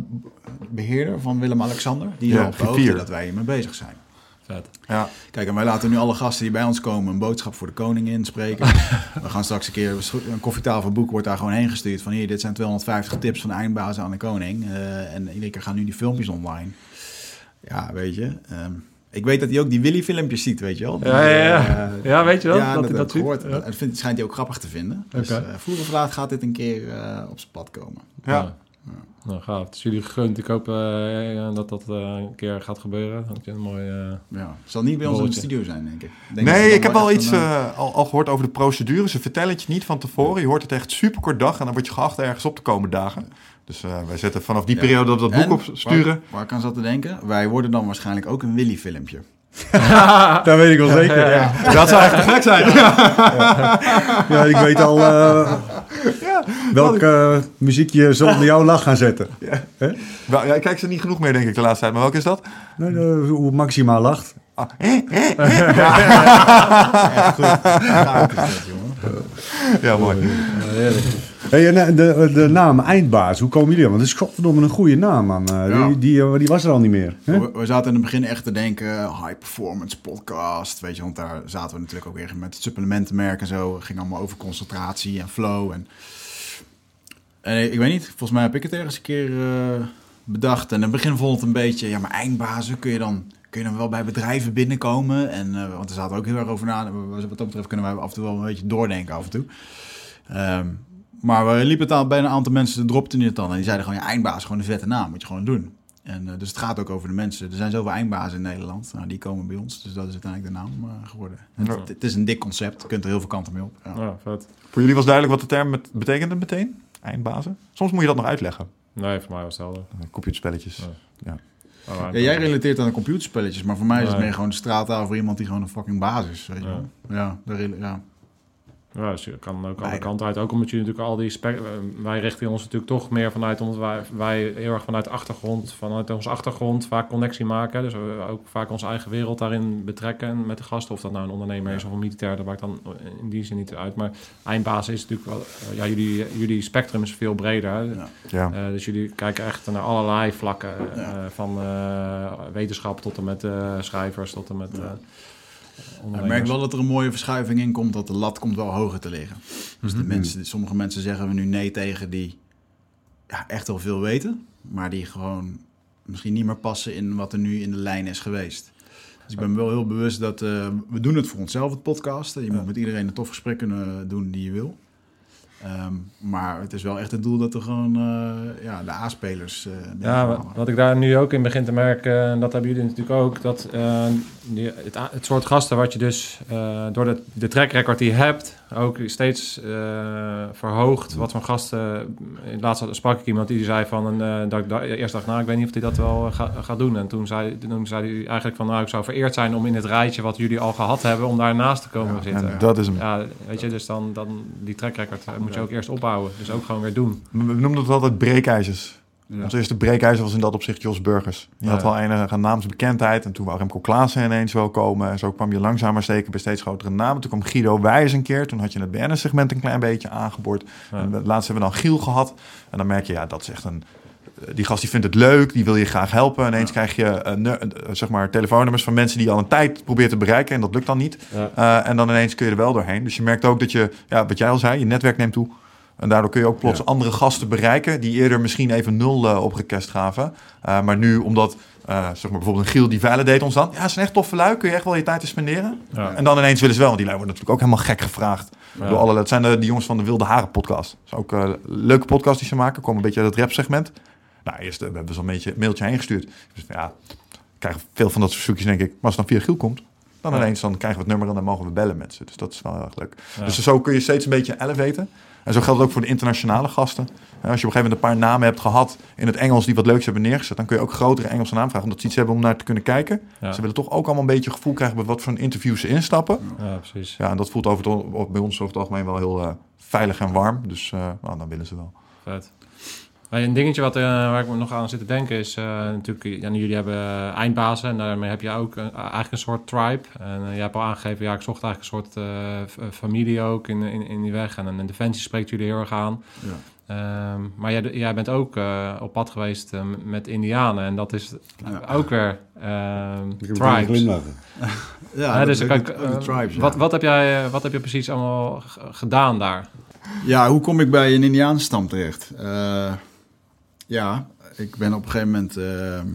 beheerder van Willem-Alexander, die is
Ja,
al op
griffier.
dat wij hiermee bezig zijn.
Vet.
Ja.
Kijk, en wij laten nu alle gasten die bij ons komen een boodschap voor de koning inspreken. We gaan straks een keer een koffietafelboek wordt daar gewoon heen gestuurd. Van hier, dit zijn 250 tips van de eindbazen aan de koning. Eh, en iedere keer gaan nu die filmpjes online. Ja, weet je. ehm, ik weet dat hij ook die Willy-filmpjes ziet, weet je wel.
Ja, ja, ja.
eh,
Ja, weet je?
Ja,
Dat
dat,
hij
dat,
ziet?
gehoord.
Ja.
Dat vindt, schijnt hij ook grappig te vinden. Dus eh, vroeg of laat gaat dit een keer eh, op zijn pad komen.
Ja.
Nou, gaaf. Het is jullie gegund. Ik hoop eh, dat dat eh, een keer gaat gebeuren. Dat een mooi...
Ja, zal niet bij ons in de studio zijn, denk ik. denk
Nee, ik heb wel
echt
iets
een,
al, al gehoord over de procedure. Ze vertellen het je niet van tevoren. Je hoort het echt super kort dag en dan word je geacht ergens op te komen dagen. Dus eh, wij zetten vanaf die
Ja.
periode dat we dat boek
En,
opsturen.
Waar, waar ik aan zat te denken? Wij worden dan waarschijnlijk ook een Willy-filmpje.
Dat weet ik wel zeker. Ja,
Dat zou echt te gek zijn.
ja ik weet al eh, welk eh, muziekje ze onder jouw lach gaan zetten.
Ja, ik kijk ze niet genoeg meer, denk ik, de laatste tijd. Maar welke is dat?
Nee, hoe Maxima lacht.
Ah,
goed. Jongen.
ja, mooi.
Hey, eh, de, de naam Eindbaas, hoe komen jullie aan? Want het is godverdomme een goede naam, man. Eh,
Ja.
die, die, eh, die was er al niet meer. hè?
We, we zaten in het begin echt te denken, high performance podcast, weet je, want daar zaten we natuurlijk ook weer met het supplementenmerk en zo. Het ging allemaal over concentratie en flow. En, en ik weet niet, volgens mij heb ik het ergens een keer eh, bedacht. En in het begin vond het een beetje, ja, maar eindbazen kun je dan, kun je dan wel bij bedrijven binnenkomen? En, eh, want er zaten we ook heel erg over na. Wat dat betreft kunnen wij af en toe wel een beetje doordenken af en toe. Ehm, maar we liepen het aan bij een aantal mensen, dropten het dan. En die zeiden gewoon, ja, eindbaas, gewoon een vette naam, moet je gewoon doen. En, eh, dus het gaat ook over de mensen. Er zijn zoveel eindbazen in Nederland. Nou, die komen bij ons. Dus dat is uiteindelijk de naam eh, geworden. Het,
Ja.
het is een dik concept. Je kunt er heel veel kanten mee op. Ja.
ja, vet.
Voor jullie was duidelijk wat de term met, betekende meteen? Eindbazen? Soms moet je dat nog uitleggen.
Nee, voor mij was het helder.
Computerspelletjes.
Ja.
Ja.
Oh,
Ja, jij relateert aan de computerspelletjes. Maar voor mij is het meer gewoon de straattaal voor iemand die gewoon een fucking basis is. Weet je
Ja.
wel. Ja, daar ja.
Ja, dus je kan ook alle
Beide.
kanten uit. Ook omdat je natuurlijk al die spek... eh, Wij richten ons natuurlijk toch meer vanuit... Omdat wij, wij heel erg vanuit de achtergrond... Vanuit onze achtergrond vaak connectie maken. Dus we ook vaak onze eigen wereld daarin betrekken met de gasten. Of dat nou een ondernemer is of een militair. Dat maakt dan in die zin niet uit. Maar eindbaas is natuurlijk wel... eh, ja, jullie, jullie spectrum is veel breder. hè.
Ja.
Ja.
Eh, dus jullie kijken echt naar allerlei vlakken. eh,
Ja.
eh, van eh, wetenschap tot en met eh, schrijvers tot en met... eh,
Ik merk wel dat er een mooie verschuiving in komt. Dat de lat komt wel hoger te liggen. Dus
Mhm.
de mensen, sommige mensen zeggen we nu nee tegen die ja, echt wel veel weten. Maar die gewoon misschien niet meer passen in wat er nu in de lijn is geweest. Dus ik ben me wel heel bewust dat eh, we doen het voor onszelf, het podcasten. Je moet met iedereen een tof gesprek kunnen doen die je wil. Ehm, maar het is wel echt het doel dat er gewoon eh, ja, de A-spelers... eh,
Ja, wat, ik daar nu ook in begin te merken, en dat hebben jullie natuurlijk ook, dat eh, het, soort gasten wat je dus eh, door de, de die hebt, ook steeds eh, verhoogt. Wat voor gasten. Laatst had- sprak ik iemand die zei van een, eh, dat ik da- eerst dacht, nou, ik weet niet of hij dat wel eh, ga- gaat doen. En toen zei, toen zei hij eigenlijk van, nou, ik zou vereerd zijn om in het rijtje wat jullie al gehad hebben, om daarnaast te komen zitten.
En dat is hem.
Ja, weet je, dus dan, dan die track record eh, moet je ook eerst opbouwen. Dus ook gewoon weer doen.
We noemden het altijd breekijzers.
Ja.
Ons eerste breekijzer was in dat opzicht Jos Burgers. Die
Ja.
had wel enige naamsbekendheid. En toen wou Remco Klaassen ineens wel komen. En zo kwam je langzaam maar zeker bij steeds grotere namen. Toen kwam Guido Wijs een keer. Toen had je het BN'er-segment een klein beetje aangeboord.
Ja.
En laatst hebben we dan Giel gehad. En dan merk je, ja, dat is echt een... Die gast die vindt het leuk, die wil je graag helpen. En ineens krijg je eh, ne- eh, zeg maar telefoonnummers van mensen die je al een tijd probeert te bereiken. En dat lukt dan niet. Eh, en dan ineens kun je er wel doorheen. Dus je merkt ook dat je, ja, wat jij al zei, je netwerk neemt toe. En daardoor kun je ook plots
Ja.
andere gasten bereiken die eerder misschien even nul eh, op request gaven. Eh, maar nu, omdat eh, zeg maar bijvoorbeeld een Giel die validate ons dan. Ja, het is een echt toffe lui. Kun je echt wel je tijd in spenderen?
Ja.
En dan ineens willen ze wel. Want die lui worden natuurlijk ook helemaal gek gevraagd.
Ja.
Door alle, dat zijn de, die jongens van de Wilde Haren podcast. Dat is ook een leuke podcast die ze maken. Komen een beetje uit het rap segment. Nou, eerst we hebben ze een beetje, mailtje heen gestuurd. Dus ja, ik krijg veel van dat soort verzoekjes denk ik. Maar als het dan via Giel komt, Dan ineens dan krijgen we het nummer en dan mogen we bellen met ze. Dus dat is wel heel erg leuk. Dus zo kun je steeds een beetje elevaten. En zo geldt het ook voor de internationale gasten. Als je op een gegeven moment een paar namen hebt gehad in het Engels die wat leuks hebben neergezet, dan kun je ook grotere Engelse namen vragen, omdat ze iets hebben om naar te kunnen kijken.
Ja.
Ze willen toch ook allemaal een beetje gevoel krijgen bij wat voor een interview ze instappen.
Ja, precies.
Ja, en dat voelt over het, bij ons over het algemeen wel heel eh, veilig en warm. Dus eh, nou, dan willen ze wel.
Vet. Een dingetje wat, eh, waar ik me nog aan zit te denken is eh, natuurlijk, ja, jullie hebben eh, eindbazen en daarmee heb je ook een- eigenlijk een soort tribe. En jij hebt al aangegeven, ja, ik zocht eigenlijk een soort eh, familie ook in, in, in die weg. En, en Defensie spreekt jullie heel erg aan.
Ja.
Ehm, maar jij, jij bent ook eh, op pad geweest met Indianen en dat is
Ja.
ook weer ehm
Ik heb meteen
tribes.
glimlachen.
Ja,
dus ik
ja.
wat, wat, heb jij, wat heb je precies allemaal gedaan daar?
Ja, hoe kom ik bij een Indianenstam terecht? Ja, ik ben op een gegeven moment eh, eh,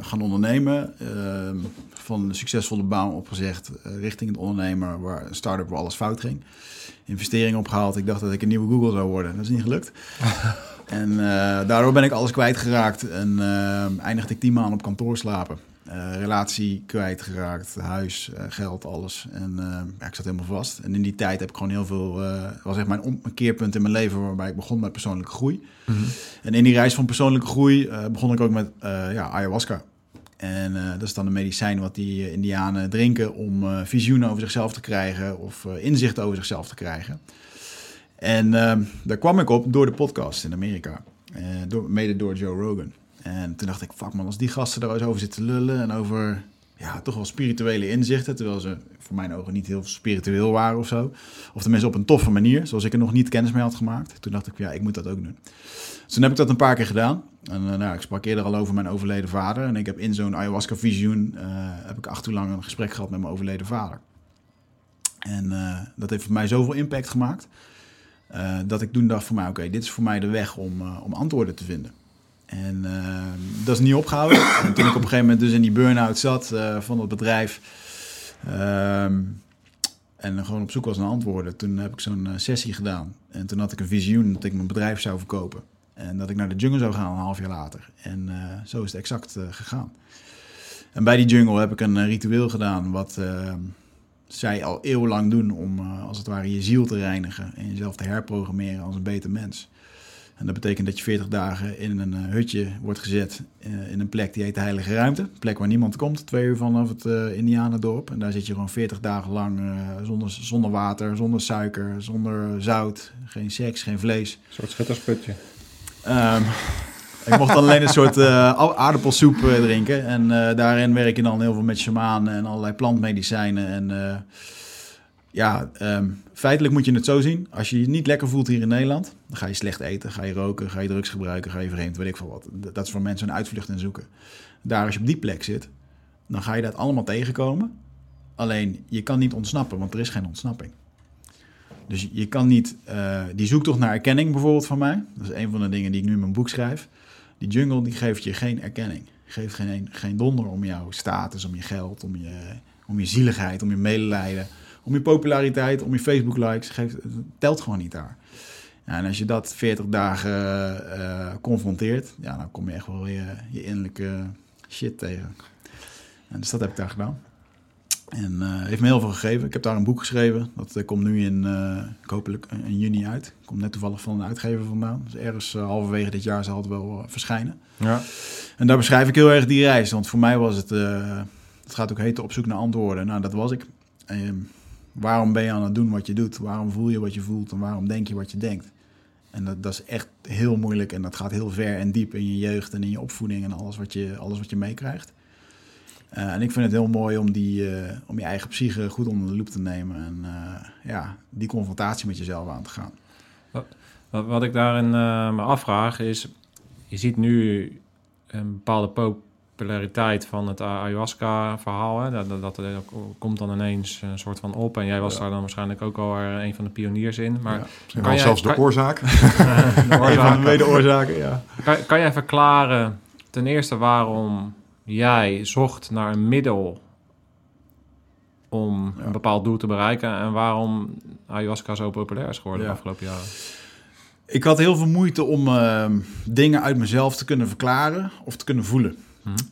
gaan ondernemen. eh, van een succesvolle baan opgezegd eh, richting het ondernemer, waar een start-up waar alles fout ging. Investeringen opgehaald. Ik dacht dat ik een nieuwe Google zou worden. Dat is niet gelukt. en daardoor ben ik alles kwijtgeraakt en eh, eindigde ik tien maanden op kantoor slapen. Eh, relatie kwijtgeraakt, huis, eh, geld, alles. En eh, ja, ik zat helemaal vast. En in die tijd heb ik gewoon heel veel... was echt mijn om- een keerpunt in mijn leven waarbij ik begon met persoonlijke groei. En in die reis van persoonlijke groei begon ik ook met ja, ayahuasca. En dat is dan een medicijn wat die indianen drinken om eh, visioenen over zichzelf te krijgen of eh, inzichten over zichzelf te krijgen. En eh, daar kwam ik op door de podcast in Amerika. Door, mede door Joe Rogan. En toen dacht ik, fuck man, als die gasten daar eens over zitten lullen en over ja, toch wel spirituele inzichten, terwijl ze voor mijn ogen niet heel spiritueel waren of zo. Of tenminste op een toffe manier, zoals ik er nog niet kennis mee had gemaakt. Toen dacht ik, ja, ik moet dat ook doen. Dus toen heb ik dat een paar keer gedaan. En eh, nou, ik sprak eerder al over mijn overleden vader. En ik heb in zo'n ayahuasca-visioen eh, heb ik acht uur lang een gesprek gehad met mijn overleden vader. En eh, dat heeft voor mij zoveel impact gemaakt. dat ik toen dacht voor mij, oké, dit is voor mij de weg om, om antwoorden te vinden. En eh, dat is niet opgehouden. en toen ik op een gegeven moment dus in die burn-out zat eh, van het bedrijf... ehm, en gewoon op zoek was naar antwoorden. Toen heb ik zo'n eh, sessie gedaan. En toen had ik een visioen dat ik mijn bedrijf zou verkopen. En dat ik naar de jungle zou gaan een half jaar later. En eh, zo is het exact gegaan. En bij die jungle heb ik een ritueel gedaan... wat eh, zij al eeuwenlang doen om als het ware je ziel te reinigen... en jezelf te herprogrammeren als een beter mens. En dat betekent dat je 40 dagen in een eh, hutje wordt gezet eh, in een plek die heet de Heilige Ruimte. Een plek waar niemand komt, twee uur vanaf het eh Indianendorp. En daar zit je gewoon 40 dagen lang zonder, zonder water, zonder suiker, zonder zout, geen seks, geen vlees.
Een soort schuttersputje.
Ehm, ik mocht dan alleen een soort aardappelsoep drinken. En daarin werk je dan heel veel met shamanen en allerlei plantmedicijnen. En ja, ehm, feitelijk moet je het zo zien. Als je je niet lekker voelt hier in Nederland, dan ga je slecht eten, ga je roken, ga je drugs gebruiken, ga je vreemd, weet ik veel wat. Dat is voor mensen een uitvlucht en zoeken. Daar, als je op die plek zit, dan ga je dat allemaal tegenkomen. Alleen, je kan niet ontsnappen, want er is geen ontsnapping. Dus je kan niet, eh, die zoektocht naar erkenning bijvoorbeeld van mij, dat is een van de dingen die ik nu in mijn boek schrijf. Die jungle die geeft je geen erkenning. Geeft geen, geen donder om jouw status, om je geld, om je, om je zieligheid, om je medelijden, om je populariteit, om je Facebook likes. Geeft, het telt gewoon niet daar. Ja, en als je dat 40 dagen eh, confronteert, ja, dan kom je echt wel je, je innerlijke shit tegen. En dus dat heb ik daar gedaan. En eh, heeft me heel veel gegeven. Ik heb daar een boek geschreven. Dat eh, komt nu in, ik hopelijk in juni uit. Komt net toevallig van een uitgever vandaan. Dus ergens halverwege dit jaar zal het wel verschijnen.
Ja.
En daar beschrijf ik heel erg die reis. Want voor mij was het, het gaat ook heten op zoek naar antwoorden. Nou, dat was ik. Ehm, waarom ben je aan het doen wat je doet? Waarom voel je wat je voelt? En waarom denk je wat je denkt? En dat, dat is echt heel moeilijk. En dat gaat heel ver en diep in je jeugd en in je opvoeding en alles wat je, alles wat je meekrijgt. Eh, en ik vind het heel mooi om, die, eh, om je eigen psyche goed onder de loep te nemen. En eh, ja, die confrontatie met jezelf aan te gaan.
Wat, wat ik daarin me afvraag is, je ziet nu een bepaalde populariteit van het ayahuasca-verhaal. Dat, dat, dat komt dan ineens een soort van op. En jij was
Ja.
daar dan waarschijnlijk ook al er een van de pioniers in. Maar
Ja.
Kan jij-
zelfs de
kan-
oorzaak.
de oorzaken.
medeoorzaken, ja.
kan, kan jij verklaren ten eerste waarom jij zocht naar een middel om
Ja.
een bepaald doel te bereiken en waarom ayahuasca zo populair is geworden
Ja.
de afgelopen jaren?
Ik had heel veel moeite om ehm, dingen uit mezelf te kunnen verklaren of te kunnen voelen.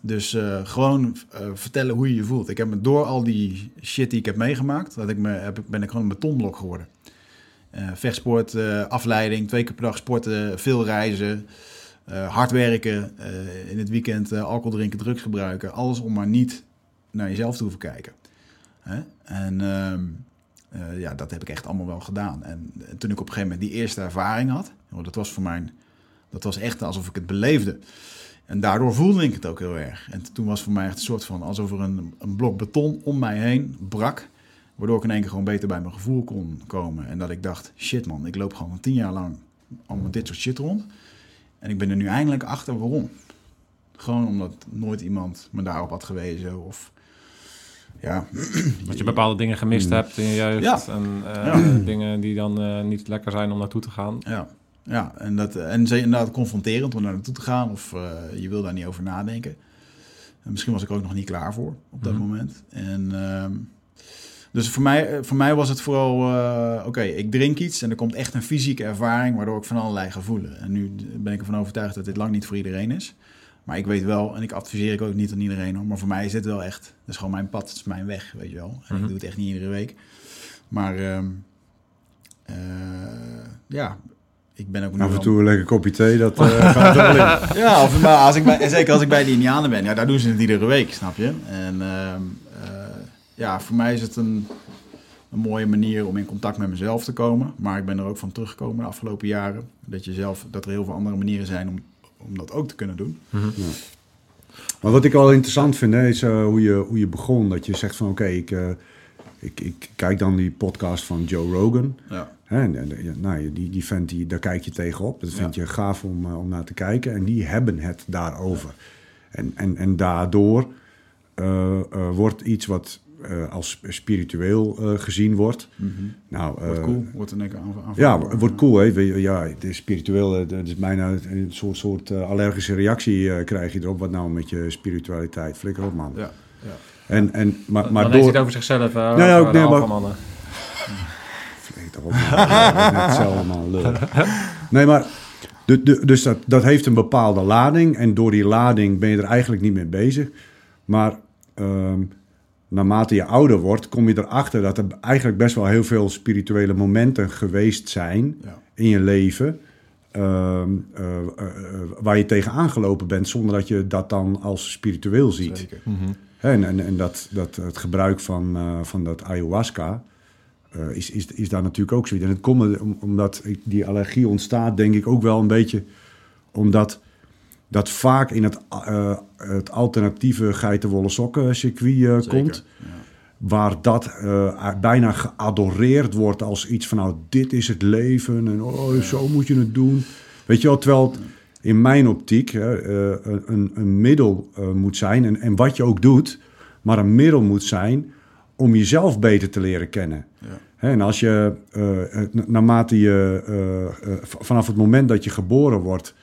Dus eh, gewoon eh, vertellen hoe je je voelt. Ik heb me door al die shit die ik heb meegemaakt, dat ik me, heb, ben ik gewoon een betonblok geworden. Eh, vechtsport, afleiding, twee keer per dag sporten, veel reizen, hard werken, in het weekend alcohol drinken, drugs gebruiken. Alles om maar niet naar jezelf te hoeven kijken. Hè? En ehm, eh, ja, dat heb ik echt allemaal wel gedaan. En, en toen ik op een gegeven moment die eerste ervaring had, joh, dat was voor mij, dat was echt alsof ik het beleefde. En daardoor voelde ik het ook heel erg. En toen was voor mij echt een soort van alsof er een, een blok beton om mij heen brak. Waardoor ik in één keer gewoon beter bij mijn gevoel kon komen. En dat ik dacht, shit man, ik loop gewoon tien jaar lang al met dit soort shit rond. En ik ben er nu eindelijk achter waarom. Gewoon omdat nooit iemand me daarop had gewezen. Of ja,
Dat je bepaalde dingen gemist hebt in je jeugd.
Ja.
En eh,
Ja.
dingen die dan eh, niet lekker zijn om naartoe te gaan.
Ja, ja en, dat, en ze inderdaad confronterend om daar naartoe te gaan. Of eh, je wil daar niet over nadenken. En misschien was ik ook nog niet klaar voor op dat
Mhm.
moment. En, ehm, dus voor mij, eh, voor mij was het vooral, eh, oké, ik drink iets en er komt echt een fysieke ervaring waardoor ik van allerlei ga voelen. En nu ben ik ervan overtuigd dat dit lang niet voor iedereen is. Maar ik weet wel, en ik adviseer ik ook niet aan iedereen hoor, maar voor mij is dit wel echt, dat is gewoon mijn pad, het is mijn weg, weet je wel. En
Mhm.
ik doe het echt niet iedere week. Maar ehm, eh, ja, ik ben ook nu
Af en toe een lekker kopje thee, dat eh, gaat er wel in.
ja, of, maar als ik bij, en zeker als ik bij de Indianen ben, ja, daar doen ze het iedere week, snap je? En ehm, eh, ja, voor mij is het een, een mooie manier om in contact met mezelf te komen. Maar ik ben er ook van teruggekomen de afgelopen jaren. Dat, je zelf, dat er heel veel andere manieren zijn om, om dat ook te kunnen doen.
Maar wat ik wel interessant vind, hè, is eh, hoe, je, hoe je begon. Dat je zegt van oké, ik, eh, ik, ik kijk dan die podcast van Joe Rogan.
Ja,
Hè, en, en, ja, nou, die, die vent, die, daar kijk je tegenop. Dat vind
Ja.
je gaaf om, eh, om naar te kijken. En die hebben het daarover. En, en, en daardoor eh, eh, wordt iets wat als spiritueel gezien wordt. Nou,
wordt cool. Wordt een lekker aan,
Ja, het wordt cool. Hè? Ja, het is spiritueel. Het is bijna een soort, soort allergische reactie krijg je erop. Wat nou met je spiritualiteit? Flikker op, man.
Ja, ja.
En, en, maar,
Dan
maar
heeft hij
door...
het over zichzelf. Uh,
Nee, ook- nee, maar-
mannen.
Flikker op, man. Ja, net hetzelfde, man. Lul. Nee, maar... de- de- dus dat, dat heeft een bepaalde lading. En door die lading ben je er eigenlijk niet mee bezig. Maar ehm, naarmate je ouder wordt, kom je erachter dat er eigenlijk best wel heel veel spirituele momenten geweest zijn
Ja.
in je leven. ehm, eh, eh, eh, waar je tegen aangelopen bent, zonder dat je dat dan als spiritueel ziet.
Zeker.
Hè, En, en, en dat, dat het gebruik van, eh, van dat ayahuasca eh, is, is, is daar natuurlijk ook zoiets. En het komt om- omdat die allergie ontstaat, denk ik ook wel een beetje omdat dat vaak in het, eh, het alternatieve geitenwolle sokken circuit komt. Waar dat bijna geadoreerd wordt als iets van nou, dit is het leven en oh, zo moet je het doen. Weet je wel, terwijl in mijn optiek eh, een, een, middel eh, moet zijn en, en wat je ook doet, maar een middel moet zijn om jezelf beter te leren kennen.
Ja.
En als je, eh, na- naarmate je, vanaf het moment dat je geboren wordt,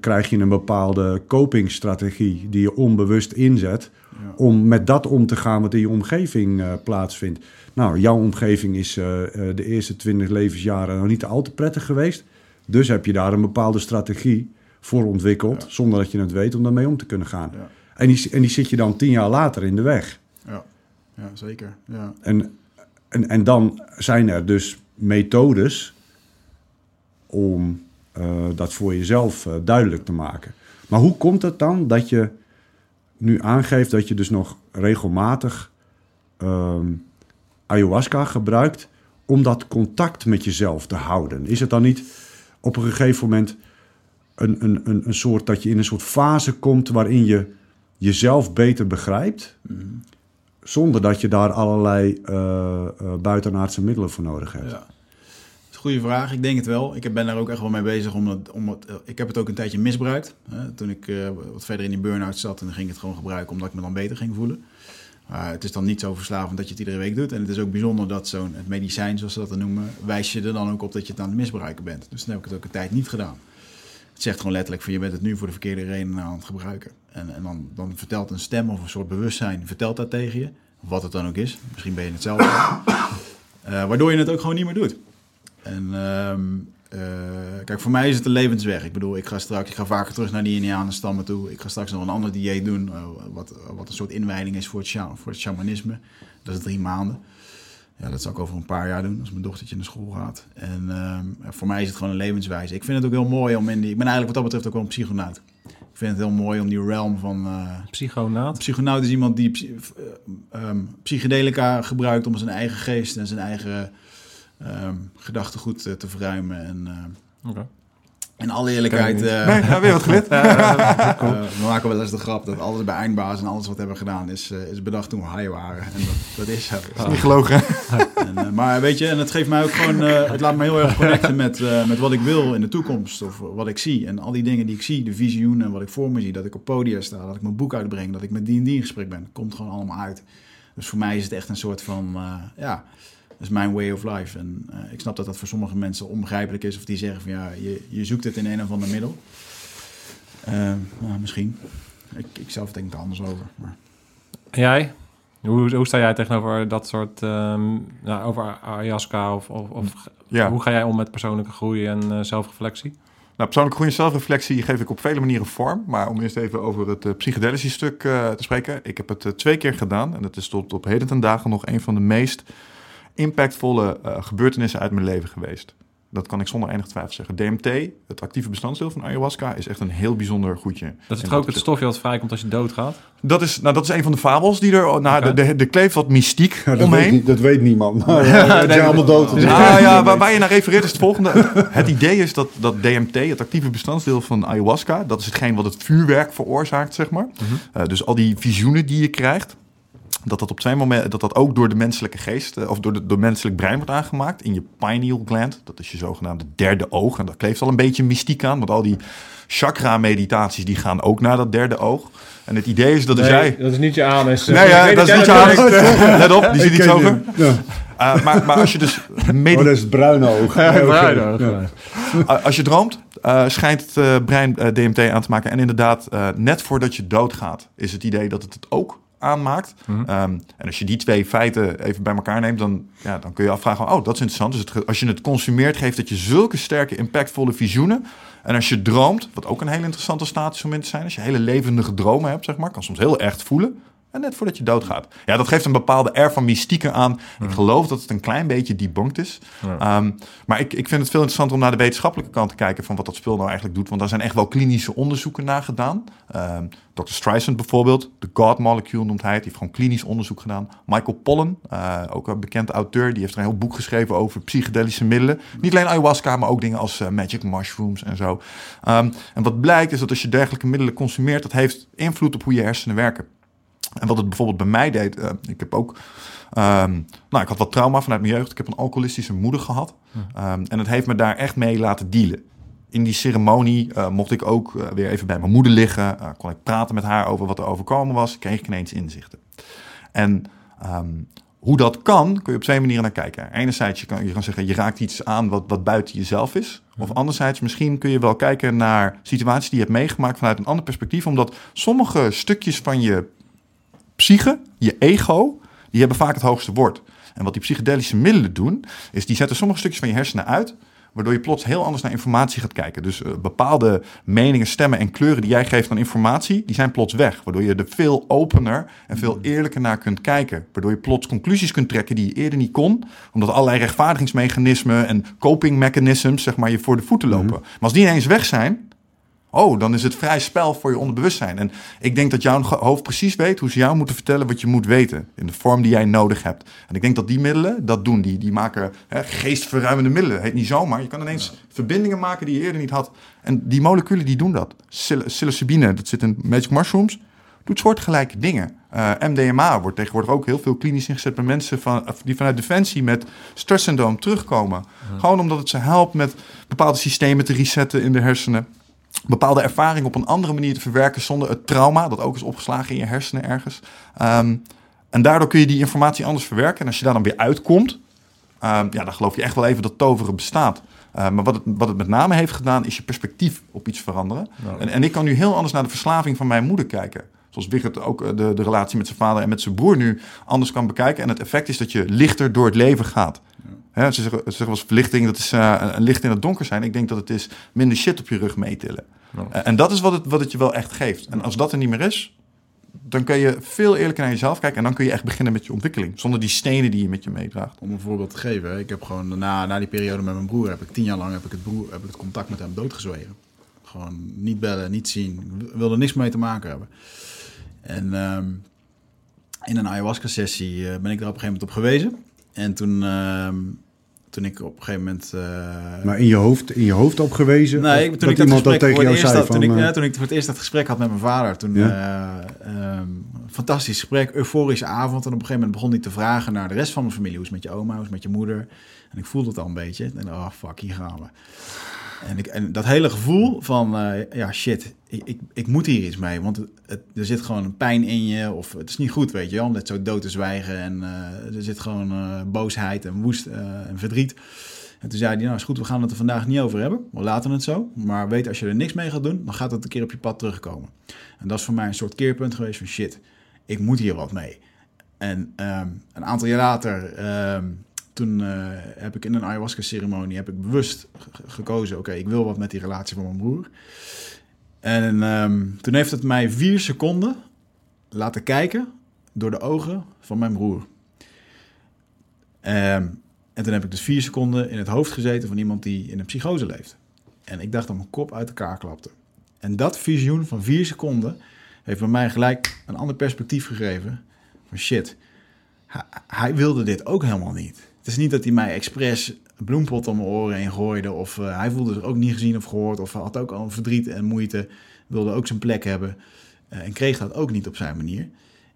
krijg je een bepaalde copingstrategie die je onbewust inzet
Ja.
om met dat om te gaan wat in je omgeving plaatsvindt. Nou, jouw omgeving is de eerste 20 levensjaren nog niet al te prettig geweest. Dus heb je daar een bepaalde strategie voor ontwikkeld,
Ja.
zonder dat je het weet, om daarmee om te kunnen gaan.
Ja.
En, die, en die zit je dan tien jaar later in de weg.
Ja, ja zeker. Ja.
En, en, en dan zijn er dus methodes om eh, dat voor jezelf eh, duidelijk te maken. Maar hoe komt het dan dat je nu aangeeft dat je dus nog regelmatig ehm, ayahuasca gebruikt om dat contact met jezelf te houden? Is het dan niet op een gegeven moment een, een, een, een soort dat je in een soort fase komt waarin je jezelf beter begrijpt? Zonder dat je daar allerlei eh, buitenaardse middelen voor nodig hebt.
Ja. Goede vraag. Ik denk het wel. Ik ben daar ook echt wel mee bezig. Om het, om het, eh, ik heb het ook een tijdje misbruikt. Hè, toen ik wat verder in die burn-out zat. En dan ging ik het gewoon gebruiken omdat ik me dan beter ging voelen. Maar het is dan niet zo verslavend dat je het iedere week doet. En het is ook bijzonder dat zo'n het medicijn, zoals ze dat dan noemen, wijst je er dan ook op dat je het aan het misbruiken bent. Dus dan heb ik het ook een tijd niet gedaan. Het zegt gewoon letterlijk van je bent het nu voor de verkeerde reden aan het gebruiken. En, en dan, dan vertelt een stem of een soort bewustzijn, vertelt dat tegen je. Wat het dan ook is. Misschien ben je het zelf. wel. Eh, waardoor je het ook gewoon niet meer doet. En ehm, eh, kijk, voor mij is het een levensweg. Ik bedoel, ik ga straks, ik ga vaker terug naar die Indianenstammen toe. Ik ga straks nog een ander dieet doen, eh, wat, wat een soort inwijding is voor het, sha- voor het shamanisme. Dat is drie maanden. Ja, dat zal ik over een paar jaar doen, als mijn dochtertje naar school gaat. En ehm, voor mij is het gewoon een levenswijze. Ik vind het ook heel mooi om in die... Ik ben eigenlijk wat dat betreft ook wel een psychonaut. Ik vind het heel mooi om die realm van...
Psychonaat.
een psychonaut is iemand die ehm, psychedelica gebruikt om zijn eigen geest en zijn eigen ehm, gedachtegoed eh, te verruimen. En eh,
Oké.
in alle eerlijkheid, eh,
Nee, nou, weer wat geleerd.
eh, we maken wel eens de grap dat alles bij Eindbaas en alles wat we hebben gedaan is, eh, is bedacht toen we high waren. En dat, dat is zo.
Niet gelogen.
En, maar weet je, en het geeft mij ook gewoon, eh, het laat me heel erg connecten met, eh, met wat ik wil in de toekomst. Of wat ik zie. En al die dingen die ik zie, de visioenen en wat ik voor me zie. Dat ik op podia sta, dat ik mijn boek uitbreng, dat ik met die en die in gesprek ben. Komt gewoon allemaal uit. Dus voor mij is het echt een soort van, eh, ja, dat is mijn way of life. En eh, ik snap dat dat voor sommige mensen onbegrijpelijk is. Of die zeggen van, ja, je, je zoekt het in een of ander middel. Nou, misschien. Ik, ik zelf denk er anders over. Maar.
En jij? Hoe, hoe sta jij tegenover dat soort, ehm, nou, over ayahuasca of, of, of
Ja.
hoe ga jij om met persoonlijke groei en eh, zelfreflectie?
Nou, persoonlijke groei en zelfreflectie geef ik op vele manieren vorm. Maar om eerst even over het eh, psychedelische stuk eh, te spreken. Ik heb het twee keer gedaan. En dat is tot op heden ten dagen nog een van de meest impactvolle eh, gebeurtenissen uit mijn leven geweest. Dat kan ik zonder enig twijfel zeggen. DMT, het actieve bestanddeel van ayahuasca, is echt een heel bijzonder goedje.
Dat is toch
wat
ook het stofje dat vrijkomt als je doodgaat?
Dat is, nou, dat is een van de fabels die er... Nou,
Oké.
de, de, er kleeft wat mystiek
Ja, dat, weet,
omheen.
niet- dat weet niemand. Maar ja, het zijn allemaal dood.
Ah ja, waar, waar je naar refereert is het volgende. Het idee is dat, dat DMT, het actieve bestanddeel van ayahuasca, dat is hetgeen wat het vuurwerk veroorzaakt, zeg maar. Eh, dus al die visioenen die je krijgt, dat dat op twee momenten, dat dat ook door de menselijke geest, eh, of door de door menselijk brein wordt aangemaakt in je pineal gland. Dat is je zogenaamde derde oog. En dat kleeft al een beetje mystiek aan, want al die chakra-meditaties die gaan ook naar dat derde oog. En het idee is dat als jij...
dat is niet je aan. Is,
Nee, ja, dat is niet je aan. Let op, die zit iets over.
Ja.
Eh, maar, maar als je dus
Oh, dat is het bruine oog. Ja, oké. Ja.
Uh, Als je droomt, uh, schijnt het brein DMT aan te maken. En inderdaad, net voordat je doodgaat, is het idee dat het het ook aanmaakt. Mm -hmm. um, en als je die twee feiten even bij elkaar neemt, dan, ja, dan kun je afvragen: oh, dat is interessant. Dus het, als je het consumeert, geeft het je zulke sterke, impactvolle visioenen. En als je droomt, wat ook een hele interessante staat is om in te zijn, als je hele levendige dromen hebt, zeg maar, kan soms heel echt voelen. En net voordat je doodgaat. Ja, dat geeft een bepaalde air van mystieke aan. Ik geloof dat het een klein beetje debunked is. Ja. Um, maar ik, ik vind het veel interessanter om naar de wetenschappelijke kant te kijken... van wat dat spul nou eigenlijk doet. Want daar zijn echt wel klinische onderzoeken naar gedaan. Um, Dr. Streisand bijvoorbeeld, de God Molecule noemt hij het. Die heeft gewoon klinisch onderzoek gedaan. Michael Pollan, uh, ook een bekend auteur... die heeft er een heel boek geschreven over psychedelische middelen. Niet alleen ayahuasca, maar ook dingen als uh, magic mushrooms en zo. Um, en wat blijkt is dat als je dergelijke middelen consumeert... dat heeft invloed op hoe je hersenen werken. En wat het bijvoorbeeld bij mij deed, uh, ik heb ook, um, nou, ik had wat trauma vanuit mijn jeugd. Ik heb een alcoholistische moeder gehad. Um, en het heeft me daar echt mee laten dealen. In die ceremonie uh, mocht ik ook uh, weer even bij mijn moeder liggen. Kon ik praten met haar over wat er overkomen was. Kreeg ik ineens inzichten. En um, hoe dat kan, kun je op twee manieren naar kijken. Enerzijds, je kan, je kan zeggen, je raakt iets aan wat, wat buiten jezelf is. Of anderzijds, misschien kun je wel kijken naar situaties die je hebt meegemaakt vanuit een ander perspectief. Omdat sommige stukjes van je psyche, je ego, die hebben vaak het hoogste woord. En wat die psychedelische middelen doen, is die zetten sommige stukjes van je hersenen uit, waardoor je plots heel anders naar informatie gaat kijken. Dus uh, bepaalde meningen, stemmen en kleuren die jij geeft aan informatie, die zijn plots weg. Waardoor je er veel opener en veel eerlijker naar kunt kijken. Waardoor je plots conclusies kunt trekken die je eerder niet kon, omdat allerlei rechtvaardigingsmechanismen en coping mechanisms, zeg maar, je voor de voeten lopen. Mm-hmm. Maar als die ineens weg zijn, Oh, dan is het vrij spel voor je onderbewustzijn. En ik denk dat jouw hoofd precies weet hoe ze jou moeten vertellen wat je moet weten. In de vorm die jij nodig hebt. En ik denk dat die middelen dat doen. Die, die maken hè, geestverruimende middelen. Heet niet zomaar. Je kan ineens ja. verbindingen maken die je eerder niet had. En die moleculen die doen dat. Psil psilocybine, dat zit in magic mushrooms, doet soortgelijke dingen. Uh, MDMA wordt tegenwoordig ook heel veel klinisch ingezet bij mensen van, die vanuit defensie met stresssyndroom terugkomen. Ja. Gewoon omdat het ze helpt met bepaalde systemen te resetten in de hersenen bepaalde ervaring op een andere manier te verwerken zonder het trauma, dat ook is opgeslagen in je hersenen ergens. Um, en daardoor kun je die informatie anders verwerken. En als je daar dan weer uitkomt, um, ja, dan geloof je echt wel even dat toveren bestaat. Uh, maar wat het, wat het met name heeft gedaan, is je perspectief op iets veranderen. Nou. En, en ik kan nu heel anders naar de verslaving van mijn moeder kijken. Zoals Wigert ook eh, de, de relatie met zijn vader en met zijn broer nu anders kan bekijken. En het effect is dat je lichter door het leven gaat. Hè, ze, zeggen, ze zeggen wel verlichting, dat is eh, een licht in het donker zijn. Ik denk dat het is minder shit op je rug meetillen.
Ja.
En dat is wat het, wat het je wel echt geeft. En als dat er niet meer is, dan kun je veel eerlijker naar jezelf kijken. En dan kun je echt beginnen met je ontwikkeling. Zonder die stenen die je met je meedraagt.
Om een voorbeeld te geven, ik heb gewoon na, na die periode met mijn broer, heb ik tien jaar lang heb ik het, broer, heb ik het contact met hem doodgezwegen. Gewoon niet bellen, niet zien, w- wilde niks mee te maken hebben. En ehm, in een ayahuasca-sessie eh, ben ik daar op een gegeven moment op gewezen. En toen, ehm, toen ik op een gegeven moment... eh,
Maar in je hoofd, in je hoofd op gewezen?
Nee, ik, toen
dat
ik dat
iemand dat tegen jou zei
had,
van...
toen, ik,
eh,
ja, toen ik voor het eerst dat gesprek had met mijn vader, toen
Ja.
eh, ehm, fantastisch gesprek, euforische avond. En op een gegeven moment begon hij te vragen naar de rest van mijn familie. Hoe is het met je oma, hoe is het met je moeder? En ik voelde het al een beetje. En oh fuck, hier gaan we. En, en dat hele gevoel van, eh, ja shit, ik, ik, ik moet hier iets mee. Want er zit gewoon een pijn in je. Of het is niet goed, weet je wel. Om net zo dood te zwijgen. En eh, er zit gewoon eh, boosheid en woest en verdriet. En toen zei hij, nou is goed, we gaan het er vandaag niet over hebben. We laten het zo. Maar weet, als je er niks mee gaat doen, dan gaat het een keer op je pad terugkomen. En dat is voor mij een soort keerpunt geweest van shit, ik moet hier wat mee. En ehm, een aantal jaar later, ehm, toen eh, heb ik in een ayahuasca-ceremonie heb ik bewust ge- gekozen, oké, ik wil wat met die relatie van mijn broer. En ehm, toen heeft het mij vier seconden laten kijken door de ogen van mijn broer. Ehm, en toen heb ik dus vier seconden in het hoofd gezeten van iemand die in een psychose leeft. En ik dacht dat mijn kop uit elkaar klapte. En dat visioen van vier seconden heeft bij mij gelijk een ander perspectief gegeven. Van shit, hij wilde dit ook helemaal niet. Is niet dat hij mij expres bloempot om mijn oren heen gooide. Of eh, hij voelde zich ook niet gezien of gehoord. Of had ook al verdriet en moeite. Wilde ook zijn plek hebben. eh, en kreeg dat ook niet op zijn manier.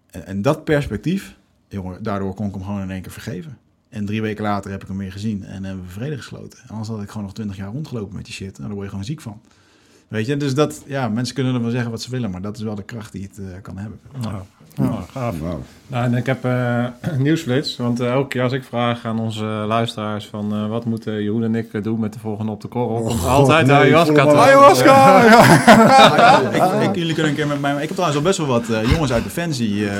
En, en dat perspectief, jongen, daardoor kon ik hem gewoon in één keer vergeven. En drie weken later heb ik hem weer gezien en hebben we vrede gesloten. En anders had ik gewoon nog twintig jaar rondgelopen met die shit. En daar word je gewoon ziek van. Weet je, dus dat, ja, mensen kunnen er wel zeggen wat ze willen, maar dat is wel de kracht die het eh, kan hebben.
Nou, nou, gaaf.
Wauw.
Nou, en ik heb eh nieuwsflits, want eh, elke keer als ik vraag aan onze luisteraars van eh, wat moeten Jeroen en ik doen met de volgende op de korrel,
Oh,
komt
God,
altijd
nee,
ayahuasca.
al.
Ayahuasca! Ja.
ik, ik, jullie kunnen een keer met mij. Ik heb trouwens al best wel wat eh, jongens uit Defensie eh,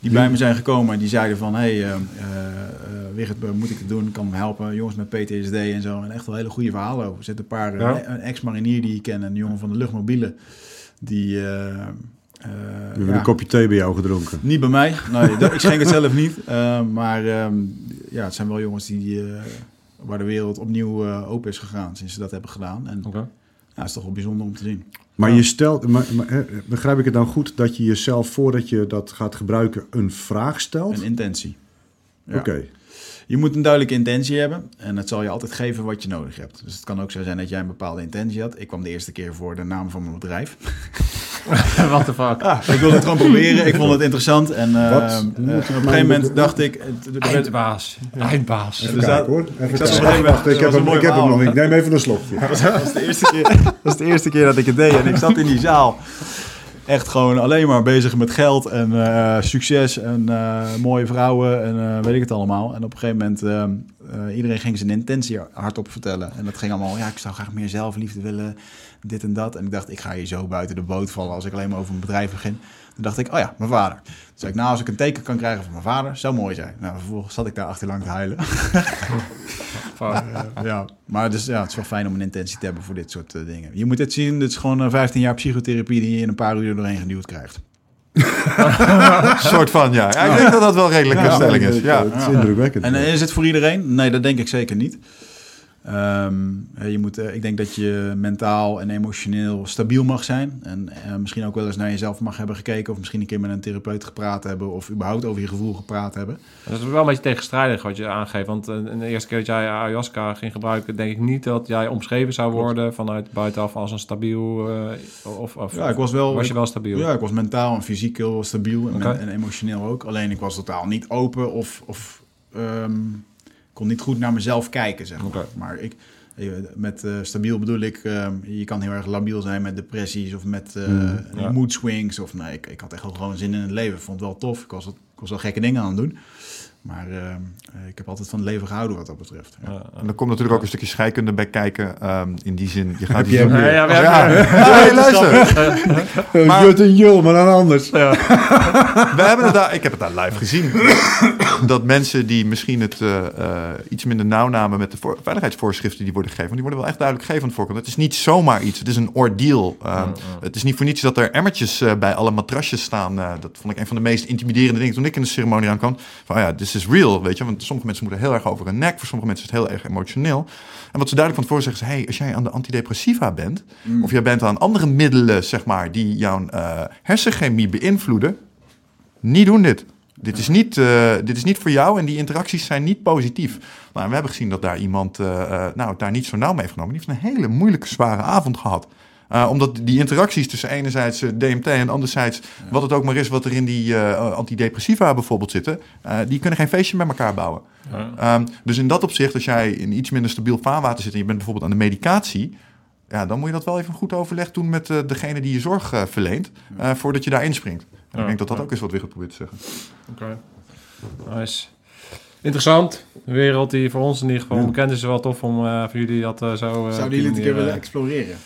die bij me zijn gekomen en die zeiden van, hé, hey, Wigert, eh, moet ik het doen? Kan me helpen? Jongens met PTSD en zo. En echt wel hele goede verhalen over. Er zitten een paar, eh,
Ja.
een ex-marinier die ik ken, en een jongen van de luchtmobiele, die. eh, eh,
We hebben
ja,
een kopje thee bij jou gedronken.
Niet bij mij. Nee, dat- ik schenk het zelf niet. Eh, maar ehm, ja, het zijn wel jongens die, eh, waar de wereld opnieuw eh, open is gegaan sinds ze dat hebben gedaan. En
Oké.
ja, is toch wel bijzonder om te zien.
Maar
Ja.
je stelt, maar, begrijp ik het dan goed dat je jezelf voordat je dat gaat gebruiken een vraag stelt?
Een intentie. Ja.
Oké.
Je moet een duidelijke intentie hebben en het zal je altijd geven wat je nodig hebt. Dus het kan ook zo zijn dat jij een bepaalde intentie had. Ik kwam de eerste keer voor de naam van mijn bedrijf.
What the fuck?
ik wilde het gewoon proberen. Ik vond het interessant. En eh, eh, op een gegeven moment dacht ik... het-
Eindbaas. Eindbaas.
Even
Dus
kijken hoor. Even kijken. Wacht, ik heb hem, ik heb hem nog. Ik neem even een slokje.
Dat was, dat was de eerste keer, dat was de eerste keer dat ik het deed. En ik zat in die zaal. Echt gewoon alleen maar bezig met geld en eh, succes en eh, mooie vrouwen en eh, weet ik het allemaal. En op een gegeven moment, iedereen ging zijn intentie hardop vertellen. En dat ging allemaal, ja, ik zou graag meer zelfliefde willen, dit en dat. En ik dacht, ik ga hier zo buiten de boot vallen als ik alleen maar over mijn bedrijf begin. Toen dacht ik, oh ja, mijn vader. Toen zei ik, nou, als ik een teken kan krijgen van mijn vader, zou mooi zijn. Nou, vervolgens zat ik daar achterlang te huilen. Ja, maar dus, ja, het is wel fijn om een intentie te hebben voor dit soort eh, dingen. Je moet het zien, dit is gewoon eh, 15 jaar psychotherapie die je in een paar uur doorheen geduwd krijgt.
soort van, ja. ja. Ik denk dat dat wel een redelijke
Ja,
stelling is. Ja.
het is indrukwekkend.
En eh, is het voor iedereen? Nee, dat denk ik zeker niet. Ehm, eh, je moet, eh, ik denk dat je mentaal en emotioneel stabiel mag zijn. En eh, misschien ook wel eens naar jezelf mag hebben gekeken. Of misschien een keer met een therapeut gepraat hebben. Of überhaupt over je gevoel gepraat hebben.
Dat is wel een beetje tegenstrijdig wat je aangeeft. Want eh, de eerste keer dat jij ayahuasca ging gebruiken, denk ik niet dat jij omschreven zou worden vanuit buitenaf als een stabiel. eh, of, of
Ja, ik was wel...
was
ik-
je wel stabiel?
Ja, ik was mentaal en fysiek heel stabiel en, en emotioneel ook. Alleen ik was totaal niet open of, of ehm, kon niet goed naar mezelf kijken, zeg maar. Maar ik, eh, met eh, stabiel bedoel ik, ehm, je kan heel erg labiel zijn met depressies of met eh
Mm,
ja.
mood swings. Of nee, ik, ik had echt wel gewoon zin in het leven. Ik vond het wel tof. Ik was Ik was wel gekke dingen aan het doen. Maar eh, ik heb altijd van het leven gehouden wat dat betreft. Ja.
Ja,
En er komt natuurlijk ook een stukje scheikunde bij kijken. Ehm, in die zin, je gaat die
weer?
ja, we
Ja,
hebben-
hey, luister. Maar-
Jut en Jul, maar dan anders.
We hebben het daar, ik heb het daar live gezien. dat mensen die misschien het eh, eh, iets minder nauw namen met de voor- veiligheidsvoorschriften die worden gegeven, want die worden wel echt duidelijk gegeven aan de voorkant. Het is niet zomaar iets, het is een ordeal. Um, Het is niet voor niets dat er emmertjes eh, bij alle matrasjes staan. Eh, dat vond ik een van de meest intimiderende dingen toen ik in de ceremonie aankwam. Van oh ja, this is real, weet je. Want sommige mensen moeten heel erg over hun nek, voor sommige mensen is het heel erg emotioneel. En wat ze duidelijk van tevoren zeggen is, hey, als jij aan de antidepressiva bent, of jij bent aan andere middelen, zeg maar, die jouw eh, hersenchemie beïnvloeden, niet doen dit. Dit is, niet, eh, dit is niet voor jou en die interacties zijn niet positief. Nou, en we hebben gezien dat daar iemand eh, nou, daar niet zo nauw mee heeft genomen. Die heeft een hele moeilijke, zware avond gehad. Eh, omdat die interacties tussen enerzijds eh, DMT en anderzijds wat het ook maar is wat er in die eh, antidepressiva bijvoorbeeld zitten, eh, die kunnen geen feestje met elkaar bouwen.
Ja.
Ehm, dus in dat opzicht, als jij in iets minder stabiel vaarwater zit en je bent bijvoorbeeld aan de medicatie, ja, dan moet je dat wel even goed overleg doen met eh, degene die je zorg eh, verleent, eh, voordat je daar inspringt. En
Ja,
ik denk dat dat
ja.
ook is wat Wigert probeert te zeggen.
Oké. Nice. Interessant. Een wereld die voor ons in ieder geval
Ja.
onbekend is. is wel tof om eh, voor jullie dat eh, zo... eh,
Zouden jullie het een keer willen exploreren?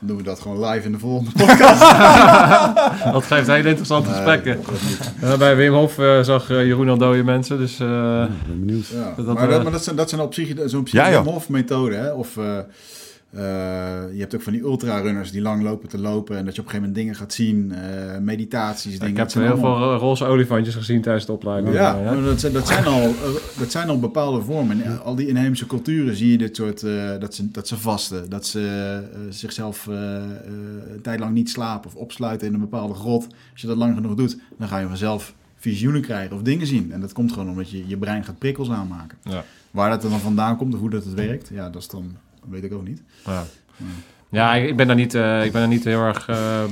Dan doen we dat gewoon live in de volgende
Dat geeft hele interessante gesprekken. bij Wim Hof eh, zag eh, Jeroen al dode mensen, dus... eh,
Ja, ben benieuwd.
Ja.
Dat-
maar,
dat,
dat, maar dat zijn, dat zijn op zich zo'n. Wim methode. Hè? Of eh, je hebt ook van die ultrarunners die lang lopen te lopen en dat je op een gegeven moment dingen gaat zien, eh, meditaties, dingen.
ik heb heel
allemaal-
veel roze olifantjes gezien tijdens de opleiding.
Ja, dat zijn, dat, zijn al, eh, dat zijn al bepaalde vormen. En al die inheemse culturen zie je dit soort, dat, ze, dat ze vasten, dat ze zichzelf een tijd lang niet slapen of opsluiten in een bepaalde grot. Als je dat lang genoeg doet, dan ga je vanzelf visioenen krijgen of dingen zien. En dat komt gewoon omdat je je brein gaat prikkels aanmaken.
Ja.
Waar dat dan vandaan komt of hoe dat het werkt, ja, dat is dan, weet ik ook niet.
Ja. Ja, ik, ben daar niet, eh, ik ben daar niet heel erg eh,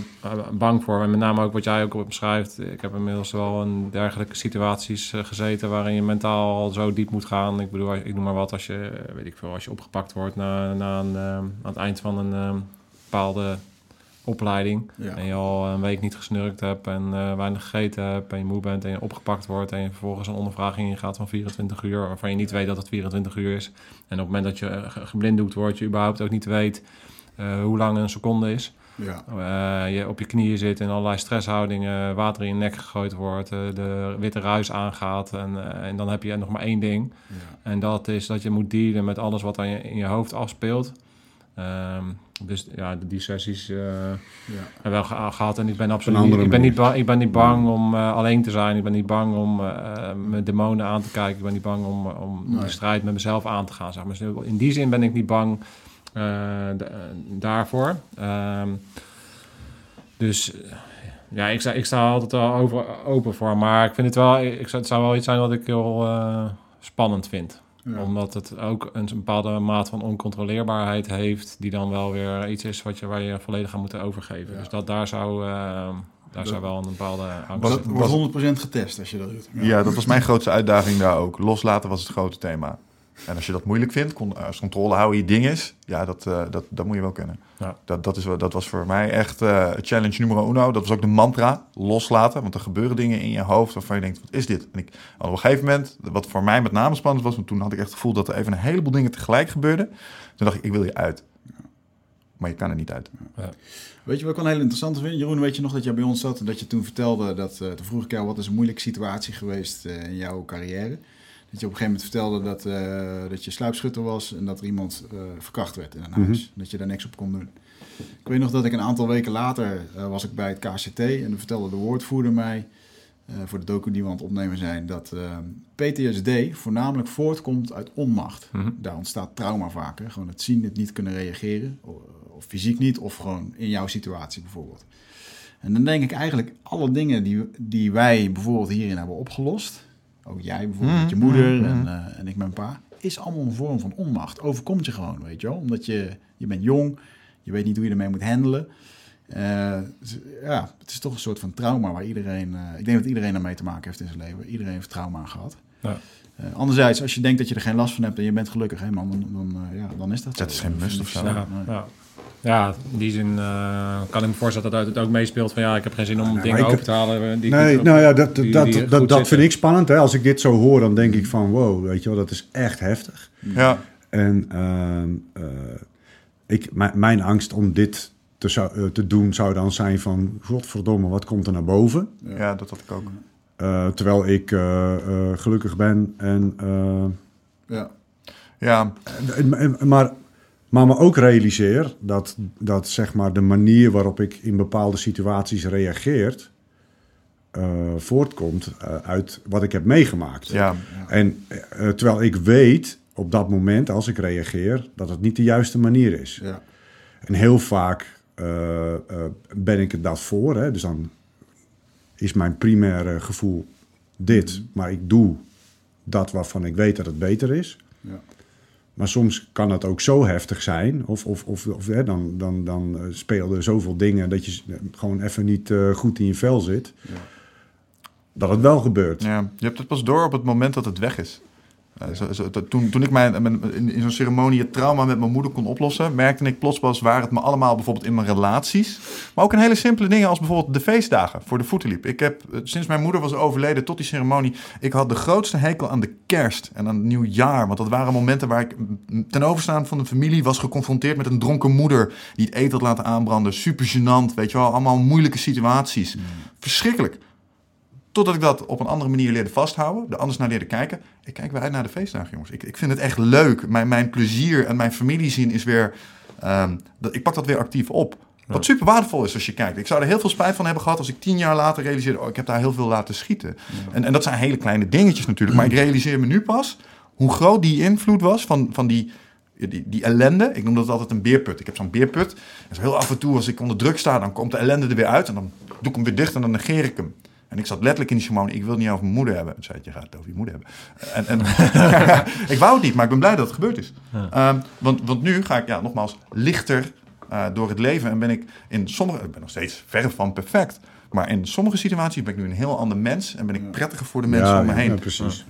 bang voor. En met name ook wat jij ook beschrijft. Ik heb inmiddels wel in dergelijke situaties eh, gezeten waarin je mentaal al zo diep moet gaan. Ik bedoel, ik noem maar wat, als je, weet ik veel, als je opgepakt wordt na, na een, aan het eind van een bepaalde opleiding.
Ja.
En je al een week niet gesnurkt hebt en eh, weinig gegeten hebt en je moe bent en je opgepakt wordt en je vervolgens een ondervraging ingaat van 24 uur waarvan je niet weet dat het 24 uur is. En op het moment dat je eh, ge- geblinddoekt wordt, je überhaupt ook niet weet eh, hoe lang een seconde is.
Ja.
Je op je knieën zit in allerlei stresshoudingen, water in je nek gegooid wordt, de witte ruis aangaat en, en dan heb je nog maar één ding.
Ja.
En dat is dat je moet dealen met alles wat aan je, in je hoofd afspeelt. Ehm, dus ja, die sessies eh,
Ja.
hebben wel ge- gehad. En ik ben absoluut ik ben niet,
manier.
ba- ik ben niet bang om eh, alleen te zijn. Ik ben niet bang om eh, mijn demonen aan te kijken. Ik ben niet bang om, om
Nee.
de strijd met mezelf aan te gaan. Zeg maar. Dus in die zin ben ik niet bang daarvoor. Ehm, dus ja, ik sta, ik sta altijd wel over, open voor. Maar ik vind het wel, ik, zou- het zou wel iets zijn wat ik heel spannend vind
Ja.
omdat het ook een bepaalde maat van oncontroleerbaarheid heeft, die dan wel weer iets is wat je, waar je volledig aan moet overgeven.
Ja.
Dus dat daar zou, eh, daar
Dat-
zou wel een bepaalde angst
Dat
zitten.
wordt 100% getest als je dat doet.
Ja. dat was mijn grootste uitdaging daar ook. Loslaten was het grote thema. En als je dat moeilijk vindt, con- als controle houden je ding is, ja, dat, eh, dat, dat moet je wel kunnen.
Ja.
Dat, dat, is, wel- dat was voor mij echt eh, challenge numero uno. Dat was ook de mantra, loslaten. Want er gebeuren dingen in je hoofd waarvan je denkt, wat is dit? En ik, op een gegeven moment, wat voor mij met name spannend was, want toen had ik echt het gevoel dat er even een heleboel dingen tegelijk gebeurden. Toen dacht ik, ik wil je uit. Maar je kan er niet uit.
Weet je wat ik wel een heel interessant vind? Jeroen, weet je nog dat jij bij ons zat en dat je toen vertelde dat, eh, toen vroeg ik jou wat is een moeilijke situatie geweest eh, in jouw carrière? Dat je op een gegeven moment vertelde dat, eh, dat je sluipschutter was en dat er iemand eh, verkracht werd in een huis. Dat je daar niks op kon doen. Ik weet nog dat ik een aantal weken later eh, was ik bij het KCT en dan vertelde de woordvoerder mij, voor de docu die we aan het opnemen zijn, dat PTSD voornamelijk voortkomt uit onmacht.
Mhm.
Daar ontstaat trauma vaak. Hè? Gewoon het zien, het niet kunnen reageren. o- Of fysiek niet, of gewoon in jouw situatie bijvoorbeeld. En dan denk ik eigenlijk, alle dingen die, die wij bijvoorbeeld hierin hebben opgelost. Ook jij bijvoorbeeld met je moeder en, eh, en ik met mijn pa. Is allemaal een vorm van onmacht. Overkomt je gewoon, weet je wel. Omdat je, je bent jong, je weet niet hoe je ermee moet handelen. Eh, dus, ja, het is toch een soort van trauma waar iedereen... eh, ik denk dat iedereen ermee te maken heeft in zijn leven. Iedereen heeft trauma gehad.
Ja.
Eh, anderzijds, als je denkt dat je er geen last van hebt en je bent gelukkig, hè, man, dan, dan, eh, ja, dan is dat zo.
Dat is geen must of zo.
het
Ja,
nee.
ja. Ja, in die zin eh, kan ik me voorstellen dat het ook meespeelt van ja, ik heb geen zin om dingen
ik-
open te halen. eh, Die
Nee, nou ja, dat,
die-
dat,
die
dat, dat,
zitten.
vind ik spannend. Hè? Als ik dit zo hoor, dan denk ik van wow, weet je wel, dat is echt heftig.
Ja,
En ehm, eh, ik, mijn, angst om dit te, zou- te doen zou dan zijn van... godverdomme, wat komt er naar boven?
ja. dat had ik ook.
Eh, terwijl ik eh, eh, gelukkig ben en... eh,
Ja.
Ja,
en- en- maar, maar me ook realiseer dat, dat zeg maar de manier waarop ik in bepaalde situaties reageert... eh, voortkomt eh, uit wat ik heb meegemaakt.
ja,
En eh, terwijl ik weet op dat moment, als ik reageer, dat het niet de juiste manier is.
Ja.
En heel vaak ben ik er dat voor. Hè? Dus dan is mijn primaire gevoel dit, maar ik doe dat waarvan ik weet dat het beter is.
Ja.
Maar soms kan het ook zo heftig zijn, of, of, of, of hè, dan, dan, dan eh, spelen er zoveel dingen dat je s- gewoon even niet eh, goed in je vel zit. Dat het wel gebeurt.
ja. Je hebt het pas door op het moment dat het weg is. Eh, zo, zo, dat- toen, toen ik mijn, mijn- in, in zo'n ceremonie het trauma met mijn moeder kon oplossen, merkte ik plots pas waar het me allemaal bijvoorbeeld in mijn relaties, maar ook in hele simpele dingen als bijvoorbeeld de feestdagen voor de voeten liep. Ik heb eh, sinds mijn moeder was overleden tot die ceremonie, ik had de grootste hekel aan de kerst en aan het nieuwjaar, want dat waren momenten waar ik mm, ten overstaan van de familie was geconfronteerd met een dronken moeder die het eten had laten aanbranden, super gênant, weet je wel, allemaal moeilijke situaties. Verschrikkelijk. Totdat ik dat op een andere manier leerde vasthouden, er anders naar leerde kijken. Ik kijk weer uit naar de feestdagen, jongens. Ik, ik vind het echt leuk. Mijn, mijn plezier en mijn familie zien is weer... ehm, dat, ik pak dat weer actief op. Wat super waardevol is als je kijkt. Ik zou er heel veel spijt van hebben gehad als ik tien jaar later realiseerde... oh, ik heb daar heel veel laten schieten. En, en dat zijn hele kleine dingetjes natuurlijk. Maar ik realiseer me nu pas hoe groot die invloed was van, van die, die, die ellende. Ik noem dat altijd een beerput. Ik heb zo'n beerput. En zo heel af en toe als ik onder druk sta... dan komt de ellende er weer uit. En dan doe ik hem weer dicht en dan negeer ik hem. En ik zat letterlijk in die ceremonie. Ik wil het niet over mijn moeder hebben. Toen zei het, je gaat het over je moeder hebben. En, en ik wou het niet, maar ik ben blij dat het gebeurd is. Ehm, want, want nu ga ik, ja, nogmaals, lichter eh, door het leven. En ben ik in sommige... Ik ben nog steeds ver van perfect. Maar in sommige situaties ben ik nu een heel ander mens. En ben ik prettiger voor de mensen
Ja,
om me heen.
ja, precies.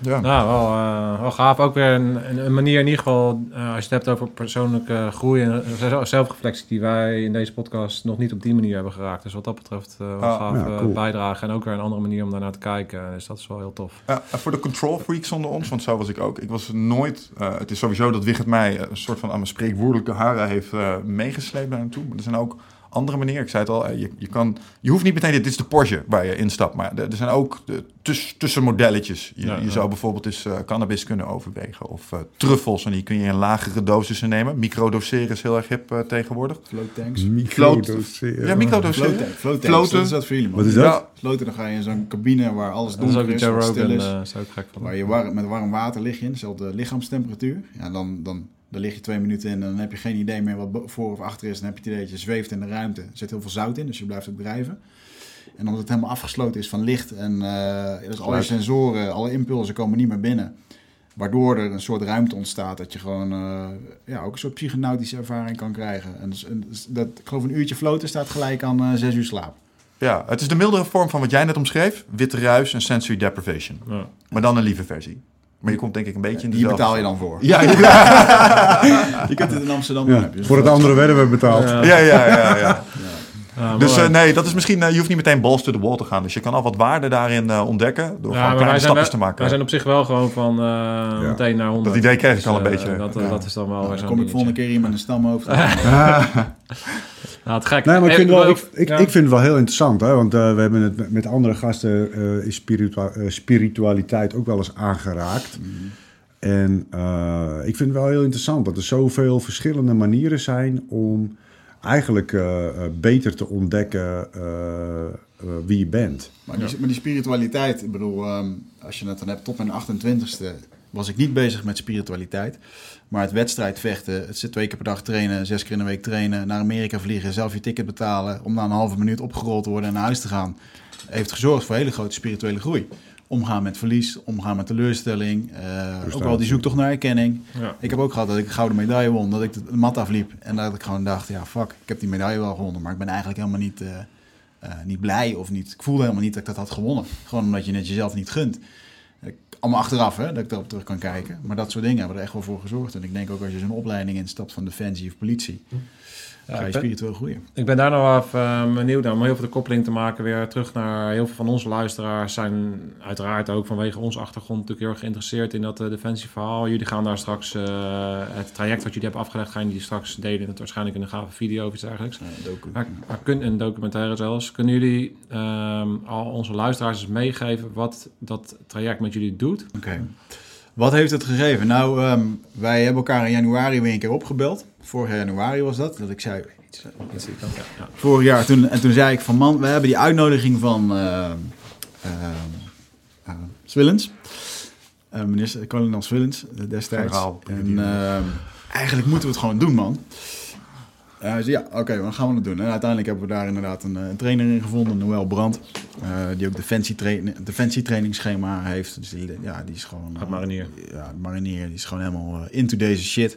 Ja.
Nou, wel, eh, wel gaaf. Ook weer een, een, manier in ieder geval, eh, als je het hebt over persoonlijke groei en eh, zelfreflectie, die wij in deze podcast nog niet op die manier hebben geraakt. Dus wat dat betreft eh wel
Ah,
gaaf
ja,
eh,
cool.
bijdragen. En ook weer een andere manier om daarnaar te kijken. Dus dat is wel heel tof.
Voor de control freaks onder ons, want zo was ik ook. Ik was nooit. eh, het is sowieso dat Wigert mij een soort van aan mijn spreekwoordelijke haren heeft meegesleept daar naartoe. Maar er zijn ook andere manieren. Ik zei het al, eh, je, je, kan, je hoeft niet meteen. Dit is de Porsche waar je instapt. Maar er, er zijn ook de tuss, tussenmodelletjes. Je,
Ja,
je
ja.
zou bijvoorbeeld eens eh, cannabis kunnen overwegen. Of eh, truffels. En die kun je in lagere dosissen nemen. Microdoseren is heel erg hip eh, tegenwoordig.
Float tanks.
Microdoseren.
Ja, microdoseren.
Float. Float tanks.
Floten.
Dat is dat voor jullie, man.
Wat is dat?
Ja,
Floten, dan ga je in zo'n cabine waar alles
Dat is ook
donker is, stil is. Waar je warm, met warm water lig je in, dezelfde lichaamstemperatuur. Ja, dan, dan, dan lig je twee minuten in en dan heb je geen idee meer wat voor of achter is. Dan heb je het idee dat je zweeft in de ruimte. Er zit heel veel zout in, dus je blijft ook drijven. En omdat het helemaal afgesloten is van licht en eh, dus alle sensoren, alle impulsen komen niet meer binnen. Waardoor er een soort ruimte ontstaat dat je gewoon eh, ja, ook een soort psychonautische ervaring kan krijgen. En dus, en dus dat, ik geloof een uurtje floten staat gelijk aan eh, zes uur slaap.
ja, het is de mildere vorm van wat jij net omschreef. Witte ruis en sensory deprivation.
Ja.
Maar dan een lieve versie. Maar je komt denk ik een beetje in
Die
dezelfde...
betaal je dan voor.
Ja, ja,
Je kunt het in Amsterdam doen. Je. Dus
voor het andere werden we betaald.
Ja.
ja, ja, ja. Ja.
Ja,
Dus eh, nee, dat is misschien, eh, je hoeft niet meteen balls to the wall te gaan. Dus je kan al wat waarde daarin eh, ontdekken door
Ja,
gewoon kleine
wij zijn,
stapjes
wel-
te maken.
wij zijn op zich wel gewoon van eh, meteen naar 100.
idee kreeg ik al een
eh,
beetje.
Dat,
Ja.
dat is dan wel
Nou, dan kom ik volgende keer hier met een stamhoofd.
Nou, het gek.
Nee, maar ik
Eh,
vind, wel, ik,
ook-
ik,
ja.
ik vind het wel heel interessant, hè? want eh, we hebben het met- andere gasten eh, is spiritua- eh, spiritualiteit ook wel eens aangeraakt. En eh, ik vind het wel heel interessant dat er zoveel verschillende manieren zijn om eigenlijk eh, eh, beter te ontdekken eh, eh, wie je bent.
Maar die, maar die spiritualiteit, ik bedoel, ehm, als je het dan hebt tot mijn 28ste, was ik niet bezig met spiritualiteit. Maar het wedstrijdvechten, het zit twee keer per dag trainen, zes keer in de week trainen, naar Amerika vliegen, zelf je ticket betalen, om na een halve minuut opgerold te worden en naar huis te gaan, heeft gezorgd voor hele grote spirituele groei. Omgaan met verlies, omgaan met teleurstelling, eh, ook wel die zoektocht naar erkenning.
Ja.
Ik heb ook gehad dat ik een gouden medaille won, dat ik de mat afliep en dat ik gewoon dacht, ja fuck, ik heb die medaille wel gewonnen, maar ik ben eigenlijk helemaal niet, eh, eh, niet blij of niet, ik voelde helemaal niet dat ik dat had gewonnen. Gewoon omdat je het jezelf niet gunt. Ik- allemaal achteraf, hè, dat ik erop terug kan kijken. Maar dat soort dingen hebben er echt wel voor gezorgd. En ik denk ook als je zo'n opleiding instapt van Defensie of politie, ga je spiritueel groeien.
Ik ben daar nog wel even eh, benieuwd naar om heel veel de koppeling te maken weer terug naar heel veel van onze luisteraars zijn uiteraard ook vanwege onze achtergrond natuurlijk heel erg geïnteresseerd in dat eh, defensieverhaal. Jullie gaan daar straks eh, het traject wat jullie hebben afgelegd, gaan jullie straks delen, het waarschijnlijk in een gave video of iets dergelijks.
Ja.
Maar, maar kun, een documentaire zelfs. Kunnen jullie ehm, al onze luisteraars eens meegeven wat dat traject met jullie doet?
Oké. Wat heeft het gegeven? Nou, ehm, wij hebben elkaar in januari weer een keer opgebeld. Vorig januari was dat. Dat ik zei,
ik. Ja, ja.
vorig jaar. Toen, en toen zei ik van man, we hebben die uitnodiging van eh eh, eh, Swillens. Eh, minister, kolonel Swillens eh, destijds.
Generaal,
en
brigadier.
eh, eigenlijk moeten we het gewoon doen, man. Eh, hij zei, ja, oké, dan gaan we het doen. En uiteindelijk hebben we daar inderdaad een, eh, een trainer in gevonden, Noël Brandt. eh, die ook defensietrain- defensietrainingsschema heeft. Dus die, ja, die is gewoon...
Gaat marinier.
Ja, marinier. Die is gewoon helemaal into deze shit.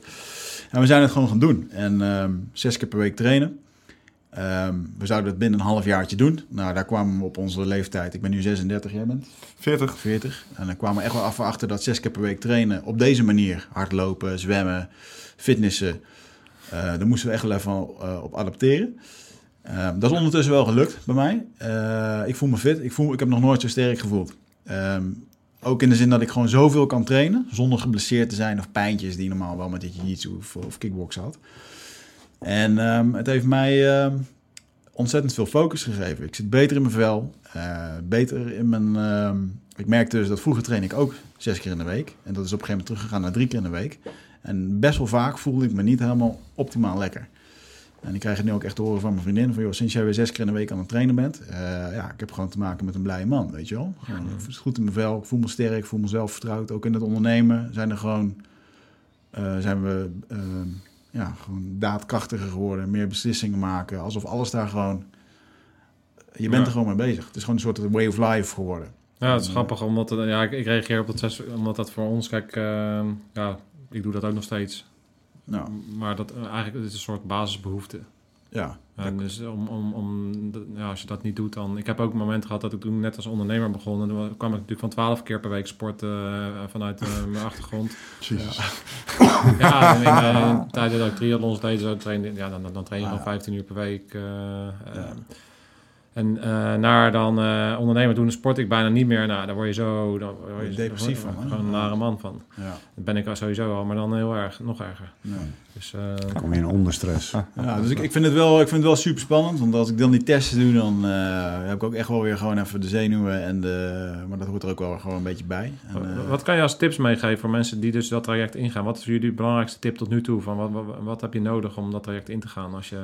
En we zijn het gewoon gaan doen. En ehm, zes keer per week trainen. Ehm, we zouden het binnen een half jaartje doen. Nou, daar kwamen we op onze leeftijd. Ik ben nu 36, jij bent
40.
40. En dan kwamen we echt wel af achter dat zes keer per week trainen op deze manier. Hardlopen, zwemmen, fitnessen. Eh, daar moesten we echt wel even eh, op adapteren. Ehm, dat is ondertussen wel gelukt bij mij. Eh, ik voel me fit. Ik, voel, ik heb nog nooit zo sterk gevoeld. Ehm, ook in de zin dat ik gewoon zoveel kan trainen. Zonder geblesseerd te zijn of pijntjes die normaal wel met dit jiu-jitsu of, of kickbox had. En ehm, het heeft mij ontzettend veel focus gegeven. Ik zit beter in mijn vel. beter in mijn... ik merkte dus dat vroeger train ik ook zes keer in de week. En dat is op een gegeven moment teruggegaan naar drie keer in de week. En best wel vaak voelde ik me niet helemaal optimaal lekker. En ik krijg het nu ook echt te horen van mijn vriendin. Van, joh, sinds jij weer zes keer in de week aan het trainen bent. eh, ja, ik heb gewoon te maken met een blije man, weet je wel. Gewoon, ik voel het goed in mijn vel. Ik voel me sterk. Ik voel mezelf vertrouwd. Ook in het ondernemen zijn er gewoon... eh, zijn we eh, ja, gewoon daadkrachtiger geworden. Meer beslissingen maken. Alsof alles daar gewoon... Je bent
Ja.
er gewoon mee bezig. Het is gewoon een soort way of life geworden.
Ja, het is grappig, omdat het- ja, ik, ik reageer op dat zes, omdat dat voor ons, kijk, ja, ik doe dat ook nog steeds.
Nou,
Maar dat, eh, eigenlijk het is een soort basisbehoefte.
ja.
En dus om, om, om, ja, als je dat niet doet, dan... Ik heb ook momenten gehad dat ik toen net als ondernemer begon. En toen kwam ik natuurlijk van 12 keer per week sporten eh, vanuit eh, mijn achtergrond. Ja, en in, eh, in tijden dat ik triathlons deed, zo trainde, ja, dan, dan train je
Ah,
gewoon
ja.
15 uur per week.
Ja.
En eh, naar dan eh, ondernemer doen, sport ik bijna niet meer. Nou, daar word je zo... Dan word je
Depressief van?
Gewoon een nare man van.
Ja.
Dat ben ik al sowieso al, maar dan heel erg, nog erger.
ja.
Dus eh,
Dan kom je in onderstress.
Ja, dus ik, ik, vind het wel, ik vind het wel super spannend. Want als ik dan die testen doe, dan eh, heb ik ook echt wel weer gewoon even de zenuwen. En de, maar dat hoort er ook wel gewoon een beetje bij. En, eh,
wat kan je als tips meegeven voor mensen die dus dat traject ingaan? Wat is jullie belangrijkste tip tot nu toe? Van wat, wat, wat heb je nodig om dat traject in te gaan? Als je,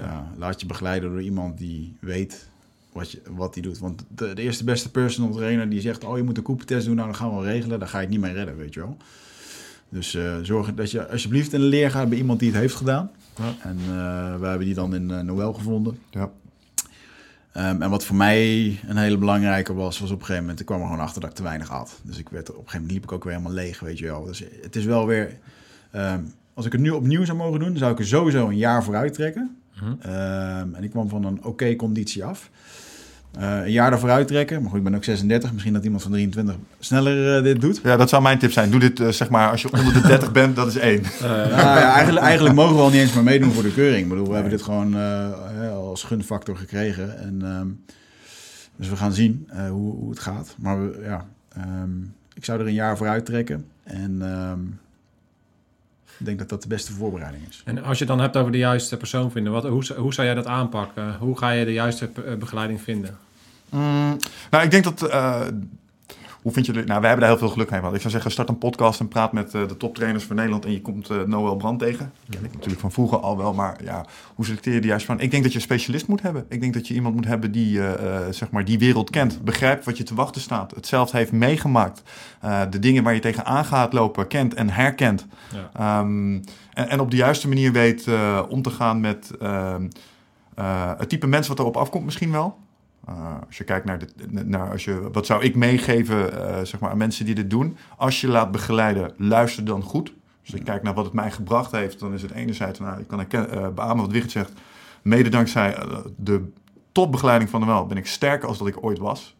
ja,
laat je begeleiden door iemand die weet wat, je, wat die doet. Want de, de eerste beste personal trainer die zegt... oh, je moet een koepentest doen, nou, dan gaan we wel regelen. Dan ga je het niet meer redden, weet je wel. Dus eh, zorg dat je alsjeblieft in de leer gaat bij iemand die het heeft gedaan.
Ja.
En eh, we hebben die dan in eh, Noël gevonden.
Ja.
Ehm, en wat voor mij een hele belangrijke was, was op een gegeven moment, ik kwam er gewoon achter dat ik te weinig had. Dus ik werd, op een gegeven moment liep ik ook weer helemaal leeg, weet je wel. Dus het is wel weer, ehm, als ik het nu opnieuw zou mogen doen, zou ik er sowieso een jaar vooruit trekken.
Mhm.
Ehm, en ik kwam van een oké conditie af. Eh, een jaar ervoor uittrekken, maar goed, ik ben ook 36. Misschien dat iemand van 23 sneller eh, dit doet.
Ja, dat zou mijn tip zijn. Doe dit eh, zeg maar als je onder de 30 bent, dat is één.
Nou ja, eigenlijk, eigenlijk mogen we al niet eens meer meedoen voor de keuring. Ik bedoel, we hebben dit gewoon eh, hè, als gunfactor gekregen. En, ehm, dus we gaan zien eh, hoe, hoe het gaat. Maar we, ja, ehm, ik zou er een jaar voor uittrekken. En ehm, ik denk dat dat de beste voorbereiding is.
En als je het dan hebt over de juiste persoon vinden, wat, hoe, hoe zou jij dat aanpakken? Hoe ga je de juiste eh, begeleiding vinden?
Mm, nou, ik denk dat. eh, hoe vind je het? Nou, wij hebben daar heel veel geluk mee gehad. Ik zou zeggen, start een podcast en praat met eh, de toptrainers van Nederland. En je komt eh, Noël Brand tegen. Ken ik natuurlijk van vroeger al wel. Maar ja, hoe selecteer je de juiste van? Ik denk dat je een specialist moet hebben. Ik denk dat je iemand moet hebben die eh, zeg maar die wereld kent. Begrijpt wat je te wachten staat. Hetzelfde heeft meegemaakt. De dingen waar je tegenaan gaat lopen kent en herkent.
Ja.
Ehm, en, en op de juiste manier weet om te gaan met ehm, eh, het type mens wat erop afkomt misschien wel. Uh, als je kijkt naar, de, naar als je, wat zou ik meegeven uh, zeg maar, aan mensen die dit doen. Als je laat begeleiden, luister dan goed. Dus ik kijk naar wat het mij gebracht heeft. Dan is het enerzijds, nou, ik kan herkennen, uh, beamen wat Wigert zegt. Mede dankzij de topbegeleiding van de wel ben ik sterker als dat ik ooit was.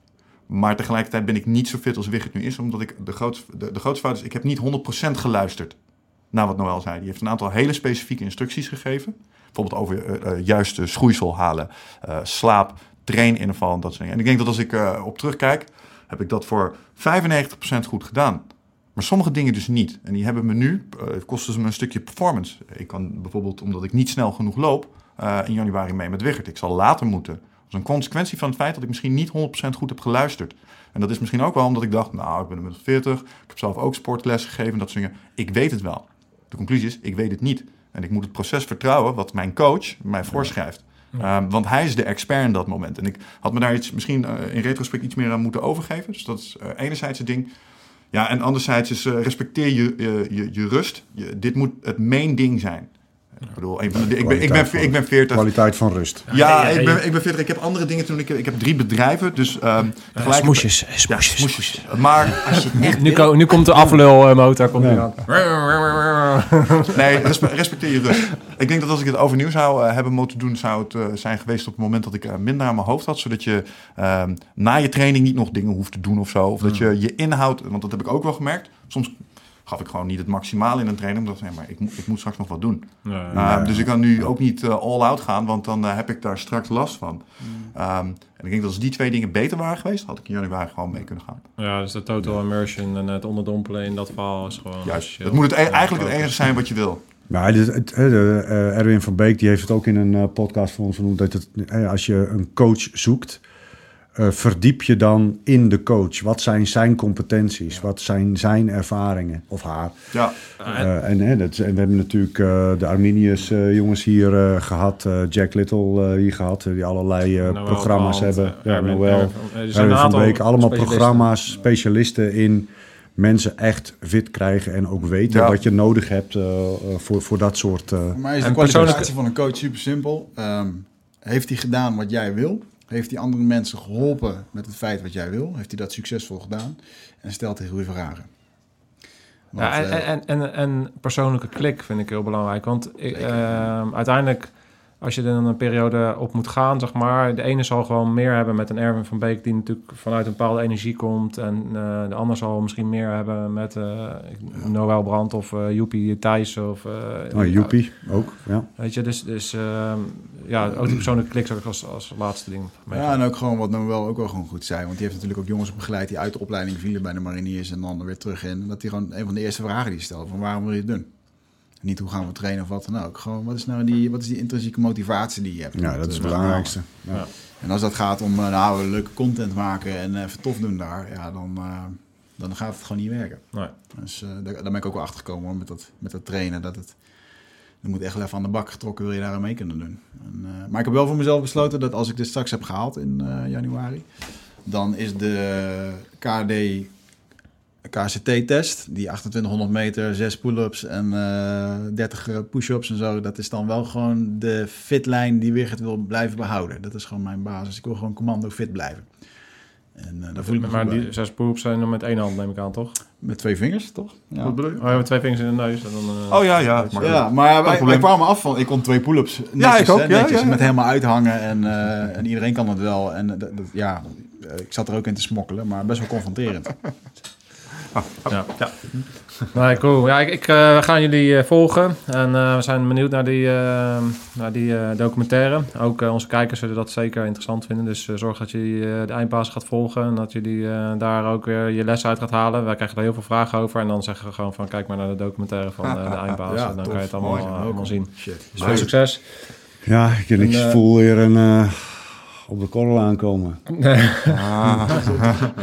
Maar tegelijkertijd ben ik niet zo fit als Wigert nu is. Omdat ik de grootste, de, de grootste fout is, ik heb niet 100% geluisterd naar wat Noël zei. Die heeft een aantal hele specifieke instructies gegeven. Bijvoorbeeld over uh, uh, juiste schoeisel halen, uh, slaap, traininval en dat soort dingen. En ik denk dat als ik op terugkijk, heb ik dat voor 95% goed gedaan. Maar sommige dingen dus niet. En die hebben me nu, kosten ze me een stukje performance. Ik kan bijvoorbeeld, omdat ik niet snel genoeg loop, in januari mee met Wigert. Ik zal later moeten. Dat is een consequentie van het feit dat ik misschien niet 100% goed heb geluisterd. En dat is misschien ook wel omdat ik dacht, nou, ik ben inmiddels 40. Ik heb zelf ook sportles gegeven, dat soort dingen. Ik weet het wel. De conclusie is, ik weet het niet. En ik moet het proces vertrouwen wat mijn coach mij voorschrijft. Um, want hij is de expert in dat moment. En ik had me daar iets, misschien uh, in retrospect iets meer aan moeten overgeven. Dus dat is uh, enerzijds het ding. Ja, en anderzijds respecteer je, je, je rust. Dit moet het main ding zijn. Ik bedoel, een van de, ik, ben, ik, ben, ik ben 40.
Kwaliteit van rust.
Ja, ja, ik, ben, ik ben 40. Ik heb andere dingen toen. Ik, ik heb drie bedrijven. Dus um,
uh, smoesjes, smoesjes,
ja, smoesjes. Maar
als je echt nu, ko, nu komt de aflulmotor. Komt ja.
nee, respecteer je rust. Ik denk dat als ik het overnieuw zou uh, hebben moeten doen, zou het uh, zijn geweest op het moment dat ik uh, minder aan mijn hoofd had. Zodat je um, na je training niet nog dingen hoeft te doen of zo. Of dat je je inhoud, want dat heb ik ook wel gemerkt. Soms gaf ik gewoon niet het maximale in een training. Omdat nee, maar ik, ik moet straks nog wat doen. Nee, uh, nee, dus ik kan nu ook niet uh, all-out gaan, want dan uh, heb ik daar straks last van. Mm. Um, en ik denk dat als die twee dingen beter waren geweest, had ik in januari gewoon mee kunnen gaan.
Ja, dus de total immersion en het onderdompelen in dat verhaal is gewoon...
Juist, het moet het e eigenlijk het enige zijn wat je wil.
Nou, het, het, de, uh, Erwin van Beek die heeft het ook in een uh, podcast van ons genoemd. Dat het, uh, als je een coach zoekt, uh, verdiep je dan in de coach. Wat zijn zijn competenties? Wat zijn zijn ervaringen? Of haar?
Ja.
Uh, en, hè, dat, en we hebben natuurlijk uh, de Arminius jongens hier gehad. Jack Little hier gehad. Die allerlei Noël programma's hebben. ja, Noël. Er aantal Beek, allemaal programma's, specialisten in mensen echt fit krijgen en ook weten ja. wat je nodig hebt voor, voor dat soort...
maar is de kwalificatie van een coach super simpel? Um, heeft hij gedaan wat jij wil? Heeft hij andere mensen geholpen met het feit wat jij wil? Heeft hij dat succesvol gedaan? En stelt hij goede vragen.
Want, ja, en, en, en, en, persoonlijke klik vind ik heel belangrijk. Want ik, uh, uiteindelijk, als je er dan een periode op moet gaan, zeg maar, de ene zal gewoon meer hebben met een Erwin van Beek, die natuurlijk vanuit een bepaalde energie komt. En uh, de ander zal misschien meer hebben met uh, Noël Brand of uh, Joepie Thijs. Of,
oh, Joepie ook, ja.
Weet je, dus, dus ehm, ja, ook die persoonlijke klik zou ik als, als laatste ding
Ja, en ook gewoon wat Noël ook wel gewoon goed zei. Want die heeft natuurlijk ook jongens begeleid die uit de opleiding vielen bij de mariniers en dan weer terug in. En dat hij gewoon een van de eerste vragen die stelde, van waarom wil je het doen? Niet hoe gaan we trainen of wat dan ook. Gewoon, wat is nou die, wat is die intrinsieke motivatie die je hebt?
Ja, dat is het belangrijkste. Ja.
En als dat gaat om nou, leuke content maken en even tof doen daar, ja, dan, uh, dan gaat het gewoon niet werken.
Nee.
Dus uh, daar, daar ben ik ook wel achter gekomen hoor, met, dat, met dat trainen. Dat het, er moet echt wel even aan de bak getrokken, wil je daar aan mee kunnen doen. En, uh, maar ik heb wel voor mezelf besloten dat als ik dit straks heb gehaald in januari, dan is de KD KCT-test, die 2800 meter, 6 pull-ups en uh, 30 push-ups en zo, dat is dan wel gewoon de fitlijn die Wigert wil blijven behouden. Dat is gewoon mijn basis. Ik wil gewoon commando fit blijven. En uh, daar voel ik me
Maar die 6 pull-ups zijn nog met één hand, neem ik aan, toch?
Met twee vingers, toch?
Ja. Wat bedoel je? Oh, ja, met twee vingers in de neus. En dan, uh,
oh ja, ja.
Maar, ja, maar wij, wij, kwamen af van, ik kon twee pull-ups netjes, ja, ik ook, hè, netjes, ja, ja, met helemaal uithangen en, uh, en iedereen kan het wel. En dat, ja, ik zat er ook in te smokkelen, maar best wel confronterend.
Oh. Ja. ja. Nee, cool. Ja, ik, ik uh, ga jullie uh, volgen. En uh, we zijn benieuwd naar die, naar die documentaire. Ook onze kijkers zullen dat zeker interessant vinden. Dus zorg dat je de eindbaas gaat volgen. En dat jullie daar ook weer je les uit gaat halen. Wij krijgen daar heel veel vragen over. En dan zeggen we gewoon van kijk maar naar de documentaire van de eindbaas. Ja, en dan tof. kan je het allemaal, Mooi, allemaal zien. Shit. Dus veel succes.
Ja, ik, ik voel weer een op de korrel aankomen. Ah.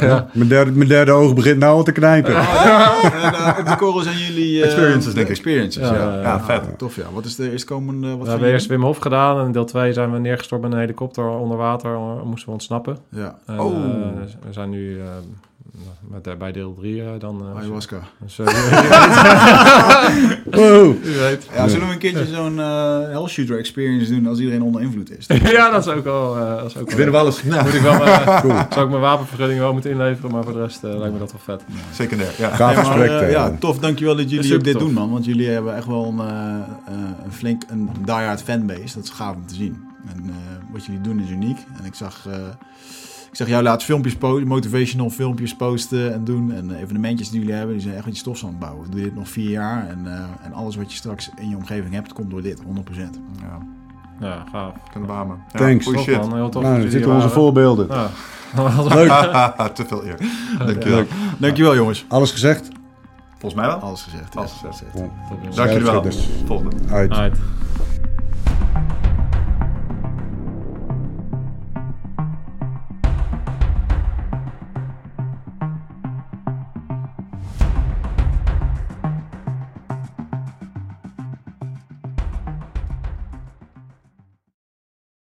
ja. mijn, derde, mijn derde oog begint nou al te knijpen.
Ja, op de korrel zijn jullie... Uh,
experiences, denk ik.
Experiences, ja.
Ja, ja vet.
Tof, ja. Wat is de eerstkomende... Wat
we hebben eerst Wim Hof gedaan. En deel 2 zijn we neergestort met een helikopter onder water. Moesten we ontsnappen.
Ja.
En, oh. Uh, we zijn nu... Uh, met, uh, bij deel 3 uh, dan... Uh,
Ayahuasca.
Dus,
wow. Ja, zullen we een keertje zo'n uh, Hell Shooter experience doen als iedereen onder invloed is?
ja, dat is ook wel... dat is ook wel
Binnen wel eens.
Nou. Moet ik wel cool. Zou ik mijn wapenvergunning wel moeten inleveren, maar voor de rest lijkt me dat wel vet.
Secundair, ja.
Gaaf gesprek.
ja, tof. Dankjewel dat jullie ook dit tof. doen, man. Want jullie hebben echt wel een, een flink een diehard fanbase. Dat is gaaf om te zien. En wat jullie doen is uniek. En ik zag Ik zeg jou laat filmpjes posten, motivational filmpjes posten en doen. En evenementjes die jullie hebben, die zijn echt met je stofs aan het bouwen. Doe dit nog vier jaar en, eh, en alles wat je straks in je omgeving hebt, komt door dit, 100%.
Ja,
Ja, gaaf.
ten bame. Ja,
Thanks.
goeie shit.
man. Heel tof.
Nou, dan zitten onze
waren.
voorbeelden.
Ja.
Leuk.
Te veel eer.
Dankjewel. Dankjewel jongens.
Alles gezegd?
Volgens mij wel.
Alles gezegd.
Alles gezegd.
Bon.
Dank jullie wel. Volgende.
Uit.
Uit.